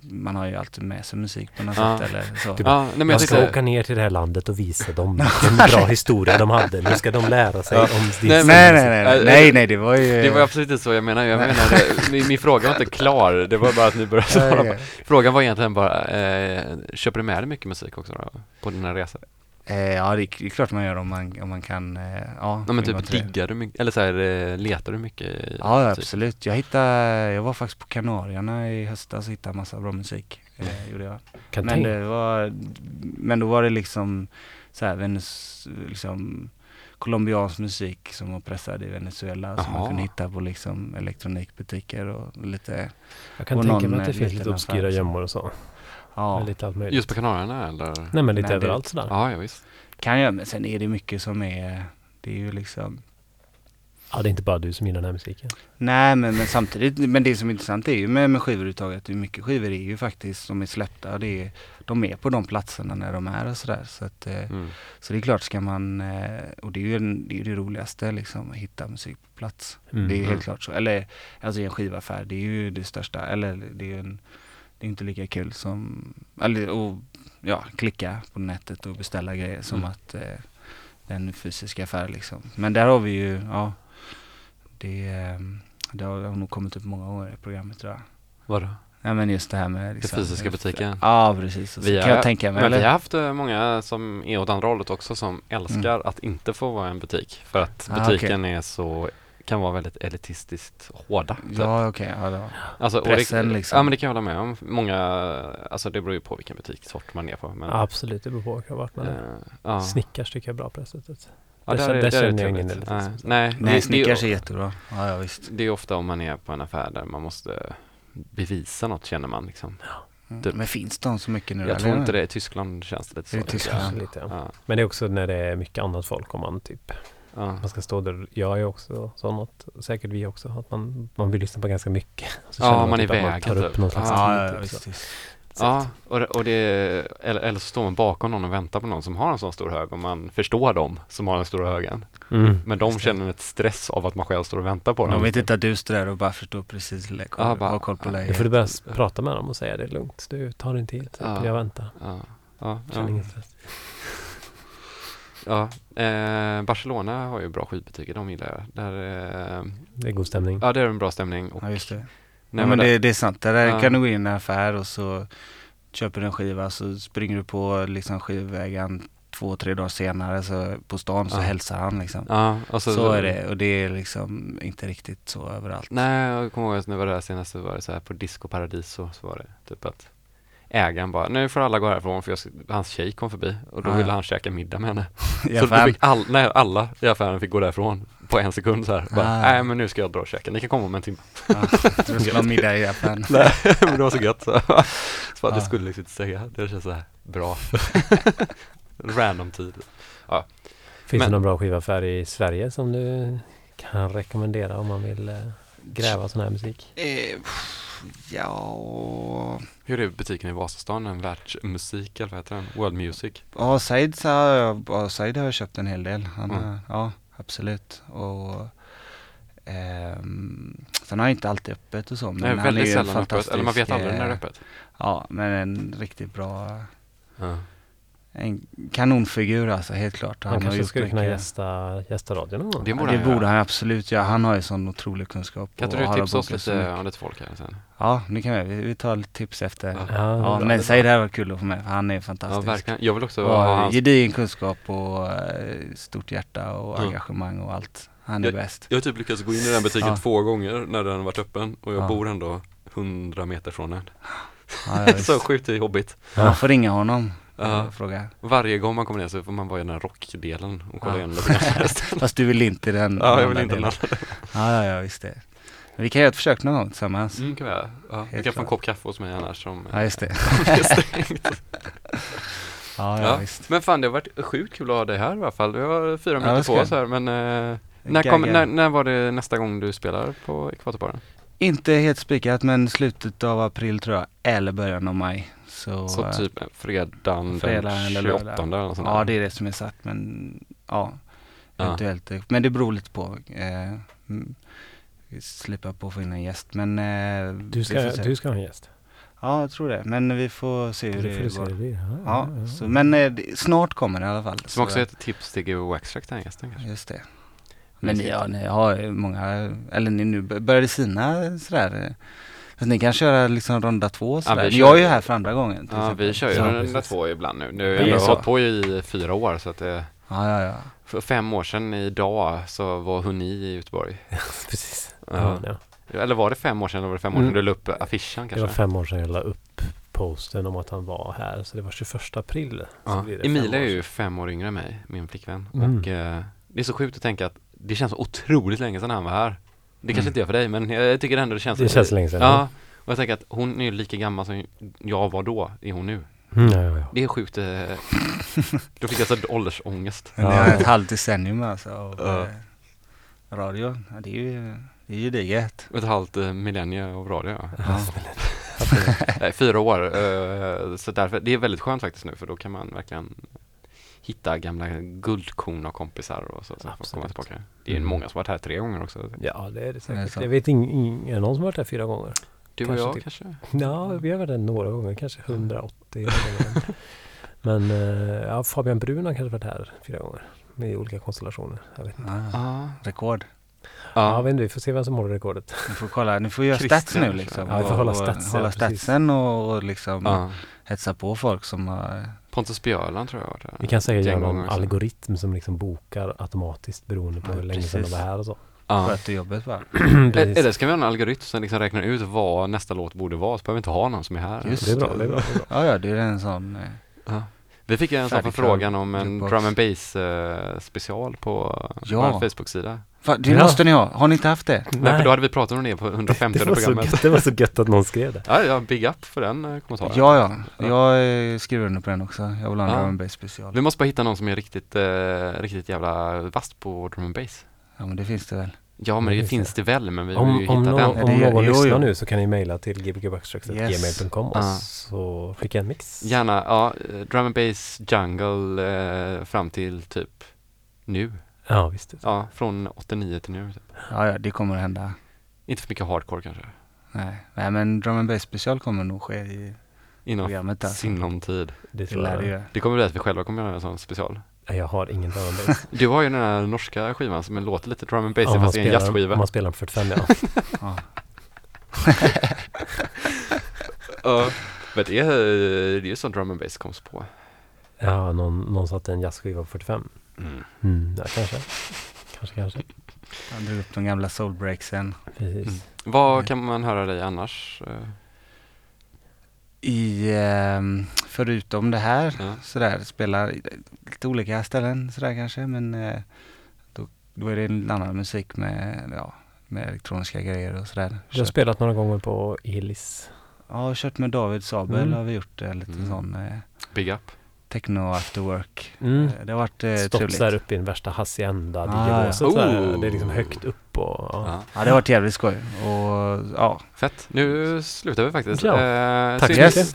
Speaker 3: man har ju alltid med sig musik på något
Speaker 1: Ja.
Speaker 3: sätt eller så.
Speaker 2: Du
Speaker 1: Ja, nej, men jag
Speaker 2: jag ska åka ner till det här landet och visa dem vilken bra historia de hade. Nu ska de lära sig
Speaker 1: Ja.
Speaker 2: om din
Speaker 1: Nej,
Speaker 3: Nej, nej, nej, nej,
Speaker 1: Äh,
Speaker 3: nej, nej, det var ju...
Speaker 1: Det var absolut inte så jag menade. Jag menade, min, min fråga var inte klar. Det var bara att ni började svara på. Frågan var egentligen bara, eh, köper du med dig mycket musik också då, på dina resor?
Speaker 3: Eh, ja, det är klart man gör om man, om man kan, eh, ja.
Speaker 1: Ja men typ diggar du mycket, eller så här, eh, letar du mycket?
Speaker 3: Ja,
Speaker 1: musik?
Speaker 3: absolut. Jag hittade, jag var faktiskt på Kanarierna i höstas och hittade massa bra musik. Eh, gjorde jag.
Speaker 2: Kan
Speaker 3: Men det var, men då var det liksom så här, Venez, liksom colombiansk musik som var pressad i Venezuela som
Speaker 1: Jaha.
Speaker 3: man kunde hitta på liksom elektronikbutiker och lite,
Speaker 2: Jag kan tänka mig att det finns lite obskyra gömmor och så.
Speaker 3: Ja,
Speaker 2: Med lite allt möjligt.
Speaker 1: Just på Kanarierna eller?
Speaker 2: Nej men lite
Speaker 3: Nej, det-
Speaker 2: överallt sådär.
Speaker 1: Ja, ja visst.
Speaker 3: kan jag, men sen är det mycket som är, det är ju liksom
Speaker 2: Ja, det är inte bara du som gillar den här musiken.
Speaker 3: Nej men, men samtidigt, men det som är intressant är ju med, med skivöverhuvudtaget, hur mycket skivor är ju faktiskt som är släppta och det är, de är på de platserna när de är och sådär. Så, att, eh,
Speaker 1: Mm.
Speaker 3: så det är klart ska man, eh, och det är ju det, är det roligaste liksom, att hitta musik på plats.
Speaker 2: Mm.
Speaker 3: Det är ju
Speaker 1: Mm.
Speaker 3: helt klart så. Eller alltså i en skivaffär, det är ju det största, eller det är ju en, det är inte lika kul som, eller och, ja, klicka på nätet och beställa grejer som
Speaker 1: Mm.
Speaker 3: att eh, den fysiska affär liksom. Men där har vi ju, ja, det, eh, det har, nog kommit upp många gånger i programmet tror jag.
Speaker 1: Vadå?
Speaker 3: Ja men just det här med
Speaker 1: Den fysiska butiken?
Speaker 3: Ja precis, så
Speaker 1: Vi
Speaker 3: kan jag tänka mig.
Speaker 1: men vi
Speaker 3: eller?
Speaker 1: har haft eh, många som är åt andra hållet också som älskar att inte få vara en butik. För att
Speaker 3: Ah,
Speaker 1: butiken är så, kan vara väldigt elitistiskt hårda. typ.
Speaker 3: Ja okej, ja, då.
Speaker 1: Alltså,
Speaker 3: Pressen
Speaker 1: det,
Speaker 3: liksom.
Speaker 1: Ja men det kan jag hålla med om. Många, alltså det beror ju på vilken butiksort man är på. Men,
Speaker 2: Absolut, det beror på vart man är.
Speaker 1: ja.
Speaker 2: Snickars tycker jag är bra på det sättet.
Speaker 1: Ja,
Speaker 2: Där
Speaker 1: där, är-
Speaker 2: där
Speaker 1: är det
Speaker 2: känner jag ingen elitism.
Speaker 1: Nej, nej,
Speaker 3: Nej
Speaker 1: det-
Speaker 3: Snickars
Speaker 1: det,
Speaker 3: är
Speaker 1: är-
Speaker 3: jättebra. Ja, ja visst.
Speaker 1: det är ofta om man är på en affär där man måste bevisa något känner man liksom.
Speaker 3: Mm.
Speaker 1: Typ.
Speaker 3: Men finns de så mycket nu?
Speaker 1: Jag tror inte det. I Tyskland känns det lite så.
Speaker 3: Är det
Speaker 1: tycker
Speaker 3: Tyskland?
Speaker 2: lite, ja.
Speaker 1: Ja.
Speaker 2: Men det är också när det är mycket annat folk om man typ
Speaker 1: Ja.
Speaker 2: Man ska stå där, jag är också sån att, säkert vi också, att man, man vill lyssna på ganska mycket. Så
Speaker 1: Ja,
Speaker 2: känner
Speaker 1: man är
Speaker 2: typ
Speaker 1: vägen
Speaker 2: man tar upp
Speaker 1: typ.
Speaker 2: någon slags
Speaker 3: Ja,
Speaker 2: tid,
Speaker 3: ja,
Speaker 2: typ,
Speaker 3: visst,
Speaker 2: så.
Speaker 3: visst.
Speaker 1: Ja, och, det- och det, eller, eller så står man bakom någon och väntar på någon som har en sån stor hög och man förstår dem som har den stora högen.
Speaker 2: Mm.
Speaker 1: Men de känner ett stress av att man själv står och väntar på
Speaker 3: De
Speaker 1: dem.
Speaker 3: vet inte att du står där och bara förstår precis,
Speaker 1: Ja, bara-
Speaker 3: har koll på
Speaker 1: ja.
Speaker 3: läget.
Speaker 2: Då får du börja prata med dem och säga det är lugnt. Du tar din tid, typ.
Speaker 1: Ja.
Speaker 2: jag väntar.
Speaker 1: Ja, ja,
Speaker 2: Känner
Speaker 1: ja.
Speaker 2: ingen stress.
Speaker 1: Ja. Eh, Barcelona har ju bra skivbutiker, de gillar jag. Där, eh,
Speaker 2: Det är god stämning.
Speaker 1: ja, det är en bra stämning. Och
Speaker 3: Ja just det. ja, men
Speaker 1: där-
Speaker 3: det, det är sant. Där
Speaker 1: Ja.
Speaker 3: kan du gå in i en affär och så köper du en skiva så springer du på liksom skivvägen två, tre dagar senare så på stan så
Speaker 1: Ja.
Speaker 3: hälsar han liksom.
Speaker 1: ja, och så,
Speaker 3: Så är det och det är liksom inte riktigt så överallt.
Speaker 1: Nej, jag kommer ihåg att när jag var där senast så var det så här på Disco Paradiso så var det typ att ägaren bara, nu får alla gå härifrån för jag, hans tjej kom förbi och då
Speaker 3: Ja,
Speaker 1: ville
Speaker 3: ja.
Speaker 1: han käka middag med henne.
Speaker 3: I
Speaker 1: så då fick all, nej, alla i affären fick gå därifrån på en sekund så här. Bara,
Speaker 3: Ah.
Speaker 1: nej men nu ska jag dra och käka, ni kan komma om en timme.
Speaker 3: Ja, du ska ha middag i affären.
Speaker 1: nej, men det var så gött så. så att det
Speaker 3: Ja.
Speaker 1: skulle liksom inte säga, det känns så här bra. Random tid.
Speaker 2: Finns
Speaker 1: Men-
Speaker 2: det någon bra skivaffär i Sverige som du kan rekommendera om man vill eh, gräva sån här musik?
Speaker 3: Eh, ja,
Speaker 1: Hur är butiken i Vasastan? En världsmusik eller vad heter den? World Music?
Speaker 3: ja Said, Said har jag köpt en hel del. Han,
Speaker 1: Mm.
Speaker 3: har- Ja, absolut. Och ehm, sen har jag inte alltid öppet och så. Men
Speaker 1: Nej,
Speaker 3: han är
Speaker 1: väldigt
Speaker 3: en
Speaker 1: sällan öppet, eller man vet aldrig när det är
Speaker 3: eh,
Speaker 1: öppet.
Speaker 3: Ja, men en riktigt bra,
Speaker 1: Ja.
Speaker 3: En kanonfigur alltså, helt klart.
Speaker 2: Han,
Speaker 3: har
Speaker 2: kanske skulle kunna gästa, gästa radion någon gång?
Speaker 1: Det
Speaker 3: Ja,
Speaker 1: borde
Speaker 3: det
Speaker 1: han
Speaker 3: borde han absolut göra. Han har ju sån otrolig kunskap.
Speaker 1: Kan inte du tipsa oss lite om lite folk här sen?
Speaker 3: Ja, det kan vi. Vi, tar lite tips efter.
Speaker 1: Ja.
Speaker 3: Ja,
Speaker 2: Ja, det
Speaker 3: men säg det här var kul att få med, för han är
Speaker 1: Ja,
Speaker 3: fantastisk.
Speaker 1: verkligen. Jag vill också
Speaker 3: Och
Speaker 1: ha hans...
Speaker 3: gedigen kunskap och eh, stort hjärta och
Speaker 1: Ja.
Speaker 3: engagemang och allt. Han är
Speaker 1: Jag-
Speaker 3: bäst.
Speaker 1: Jag har typ lyckats gå in i den butiken
Speaker 3: Ja.
Speaker 1: två gånger när den har varit öppen och jag
Speaker 3: Ja.
Speaker 1: bor ändå 100 meter från den.
Speaker 3: Ja, ja,
Speaker 1: så sjukt jobbigt.
Speaker 3: Man får ringa honom
Speaker 1: Ja.
Speaker 3: och fråga.
Speaker 1: Varje gång man kommer ner så får man vara i den här rockdelen och kolla
Speaker 3: Ja.
Speaker 1: igenom.
Speaker 3: Fast du vill inte den
Speaker 1: Ja, jag vill inte den andra.
Speaker 3: Ja, ja, ja, visst det. Men vi kan göra ett försök någon gång tillsammans.
Speaker 1: Mm, kan vi göra. Ja, vi kan få en kopp kaffe hos mig annars som
Speaker 3: Ja, just det. Ja, ja,
Speaker 1: Ja,
Speaker 3: visst.
Speaker 1: Men fan det har varit sjukt kul att ha dig här i alla fall. Vi har fyra
Speaker 3: Ja,
Speaker 1: minuter
Speaker 3: vad
Speaker 1: på oss här men eh, när, kom, när, när var det nästa gång du spelar på Ekvatorparen?
Speaker 3: Inte helt spikat men slutet av april tror jag, eller början av maj. Så,
Speaker 1: Så
Speaker 3: eh,
Speaker 1: typ fredagen
Speaker 3: fredag
Speaker 1: den
Speaker 3: eller
Speaker 1: 28
Speaker 3: lördag.
Speaker 1: eller något sånt
Speaker 3: Ja, det är det som är satt men ja,
Speaker 1: Ja.
Speaker 3: eventuellt. Men det beror lite på. Eh, vi slipar på att få in en gäst men eh,
Speaker 2: Du ska, du ska ha en gäst.
Speaker 3: Ja, jag tror det. Men vi får se hur
Speaker 2: Det
Speaker 3: det,
Speaker 2: får du se
Speaker 3: går.
Speaker 2: det. Ja,
Speaker 3: Ja,
Speaker 2: ja, ja.
Speaker 3: så, men eh, snart kommer det i alla fall.
Speaker 1: Som också
Speaker 3: Så-
Speaker 1: är ett tips till Give Waxtrack den gästen kanske.
Speaker 3: Just det. Men ni, ja, ni har många, eller ni nu började sina sådär. Fast ni kan köra liksom runda två sådär.
Speaker 1: vi
Speaker 3: jag är ju här för andra gången.
Speaker 1: Ja,
Speaker 3: exempel.
Speaker 1: vi kör ju
Speaker 2: precis.
Speaker 1: två ibland nu. Nu har jag hållit på i fyra år så att det,
Speaker 3: Ja, ja, ja.
Speaker 1: för fem år sedan idag så var hon i Göteborg.
Speaker 2: Precis.
Speaker 1: Ja.
Speaker 2: Ja, ja.
Speaker 1: Eller var det fem år sedan eller var det fem år sedan
Speaker 2: Mm.
Speaker 1: du la upp affischen
Speaker 2: Det var
Speaker 1: kanske?
Speaker 2: fem år sedan jag la upp posten om att han var här. Så det var 21 april.
Speaker 1: Ja. Emilia är ju fem år yngre än mig, min flickvän.
Speaker 2: Mm.
Speaker 1: Och eh, det är så sjukt att tänka att det känns otroligt länge sedan han var här. Det kanske
Speaker 3: Mm.
Speaker 1: inte gör för dig men jag tycker ändå det känns
Speaker 2: Det känns länge sedan.
Speaker 1: Ja, och jag tänker att hon är ju lika gammal som jag var då, är hon nu.
Speaker 2: Mm, ja, ja, ja.
Speaker 1: Det är sjukt. Eh, då fick jag så åldersångest.
Speaker 3: Det
Speaker 2: Ja.
Speaker 3: är ett halvt decennium alltså. Och,
Speaker 1: Ja.
Speaker 3: eh, Radio, ja, det är ju, det är ju digert.
Speaker 1: Ett halvt eh, millennium av radio ja.
Speaker 3: Ja.
Speaker 1: Nej, fyra år, eh, så därför, det är väldigt skönt faktiskt nu för då kan man verkligen hitta gamla guldkorn och kompisar och så. så får komma tillbaka. Det är ju
Speaker 2: Mm.
Speaker 1: många som varit här tre gånger också.
Speaker 2: Ja, det är det
Speaker 3: Det
Speaker 2: säkert.
Speaker 3: så.
Speaker 2: Jag vet ing, är det någon som har varit där fyra gånger?
Speaker 1: Du och
Speaker 2: Kanske
Speaker 1: jag
Speaker 2: typ.
Speaker 1: kanske?
Speaker 2: Ja, vi har varit där några gånger, kanske 180 gånger. Men eh, ja, Fabian Brun har kanske varit här fyra gånger. Med olika konstellationer. Jag vet inte.
Speaker 3: Ja,
Speaker 1: Ja.
Speaker 3: rekord.
Speaker 2: Ja, jag vet inte, vi får se vem som håller rekordet.
Speaker 3: Ni får kolla, ni får göra
Speaker 1: Christian,
Speaker 3: stats nu liksom.
Speaker 2: Ja, vi får hålla
Speaker 3: och,
Speaker 2: statsen,
Speaker 3: hålla
Speaker 2: ja,
Speaker 3: statsen och, och liksom
Speaker 1: Ja.
Speaker 3: hetsa på folk som har
Speaker 1: Pontus Björland tror jag varit här.
Speaker 2: Vi kan
Speaker 1: Ett
Speaker 2: göra någon algoritm som liksom bokar automatiskt beroende på
Speaker 3: Ja,
Speaker 2: hur länge sedan de var här och så.
Speaker 1: Ja.
Speaker 3: sköter jobbet va?
Speaker 1: Eller ska vi ha en algoritm som liksom räknar ut vad nästa låt borde vara så behöver vi inte ha någon som är här.
Speaker 3: Just
Speaker 2: Det är bra, det är bra. Det är bra.
Speaker 3: Ja, ja, det är en sån. eh,
Speaker 1: Ja. Vi fick ju en sån förfrågan om en
Speaker 3: jukebox.
Speaker 1: drum and bass eh, special på
Speaker 3: Ja.
Speaker 1: vår Facebook-sida.
Speaker 3: Va, det
Speaker 2: Ja.
Speaker 3: måste ni ha. Har ni inte haft det?
Speaker 1: Nej, för då hade vi pratat om det på 150
Speaker 2: det,
Speaker 1: programmet.
Speaker 2: gött, det var så gött att någon skrev det.
Speaker 1: Ja, ja, big up för den eh, kommentaren.
Speaker 3: Ja, ja.
Speaker 1: Ja.
Speaker 3: Jag eh, skriver under på den också. Jag vill ha en
Speaker 1: Ja.
Speaker 3: drum and bass special.
Speaker 1: Vi måste bara hitta någon som är riktigt, eh, riktigt jävla vast på drum and bass.
Speaker 3: Ja, men det finns det väl.
Speaker 1: Ja, men det
Speaker 2: just
Speaker 1: finns det väl, men vi har ju
Speaker 2: Om, om,
Speaker 1: hittat
Speaker 2: någon,
Speaker 1: den.
Speaker 2: Om
Speaker 3: det-
Speaker 2: någon
Speaker 3: jo,
Speaker 2: lyssnar
Speaker 3: jo.
Speaker 2: nu så kan ni mejla till gbgbuckstrucks.gmail.com och
Speaker 1: Ja.
Speaker 2: så skicka en mix.
Speaker 1: Gärna, ja, eh, drum and bass jungle eh, fram till typ nu.
Speaker 2: Ja, visst.
Speaker 1: Ja, från 89 till nu. Typ.
Speaker 3: Ja, ja, det kommer att hända.
Speaker 1: Inte för mycket hardcore kanske.
Speaker 3: Nej, Nej men drum and bass special kommer nog ske i
Speaker 1: Inom
Speaker 3: programmet alltså.
Speaker 1: sinom tid.
Speaker 2: Det
Speaker 3: Det
Speaker 2: tror
Speaker 3: lär det
Speaker 2: jag.
Speaker 3: göra.
Speaker 1: Det kommer bli att vi själva kommer göra en sån special.
Speaker 2: Nej, Jag har ingen drum and bass.
Speaker 1: Du har ju den här norska skivan som låter lite drum and bass
Speaker 2: man
Speaker 1: fast det är en jazzskiva.
Speaker 2: Man spelar på 45 ja.
Speaker 3: Ja.
Speaker 1: Ja, men det är, det är ju sån drum and bass koms på.
Speaker 2: Ja, någon, någon satte en jazzskiva på 45.
Speaker 1: Mm.
Speaker 2: Mm, ja, kanske. Kanske, kanske.
Speaker 3: Han drog upp de gamla soulbreaksen.
Speaker 2: Precis.
Speaker 1: Mm. Vad kan man höra dig annars? eh,
Speaker 3: I, ehm, förutom det här,
Speaker 1: Ja.
Speaker 3: sådär, spelar lite olika ställen sådär kanske, men eh, då, då är det en annan musik med, ja, med elektroniska grejer och sådär.
Speaker 2: Du har
Speaker 3: Kört-
Speaker 2: spelat några gånger på Elis.
Speaker 3: Ja, kört med David Sabel
Speaker 2: Mm.
Speaker 3: har vi gjort en liten
Speaker 1: Mm.
Speaker 3: sån eh,
Speaker 1: Big up.
Speaker 3: Techno after work.
Speaker 2: Mm.
Speaker 3: Eh, Det har varit eh,
Speaker 2: Stått
Speaker 3: trevligt.
Speaker 2: så här uppe i den värsta hacienda
Speaker 3: Ah, ja.
Speaker 1: Oh.
Speaker 2: Det är liksom högt upp och ja.
Speaker 1: Ja.
Speaker 3: Ja, det har varit jävligt skoj. Och ja,
Speaker 1: Fett. Nu slutar vi faktiskt.
Speaker 2: Ja.
Speaker 1: Eh,
Speaker 2: Tack så mycket.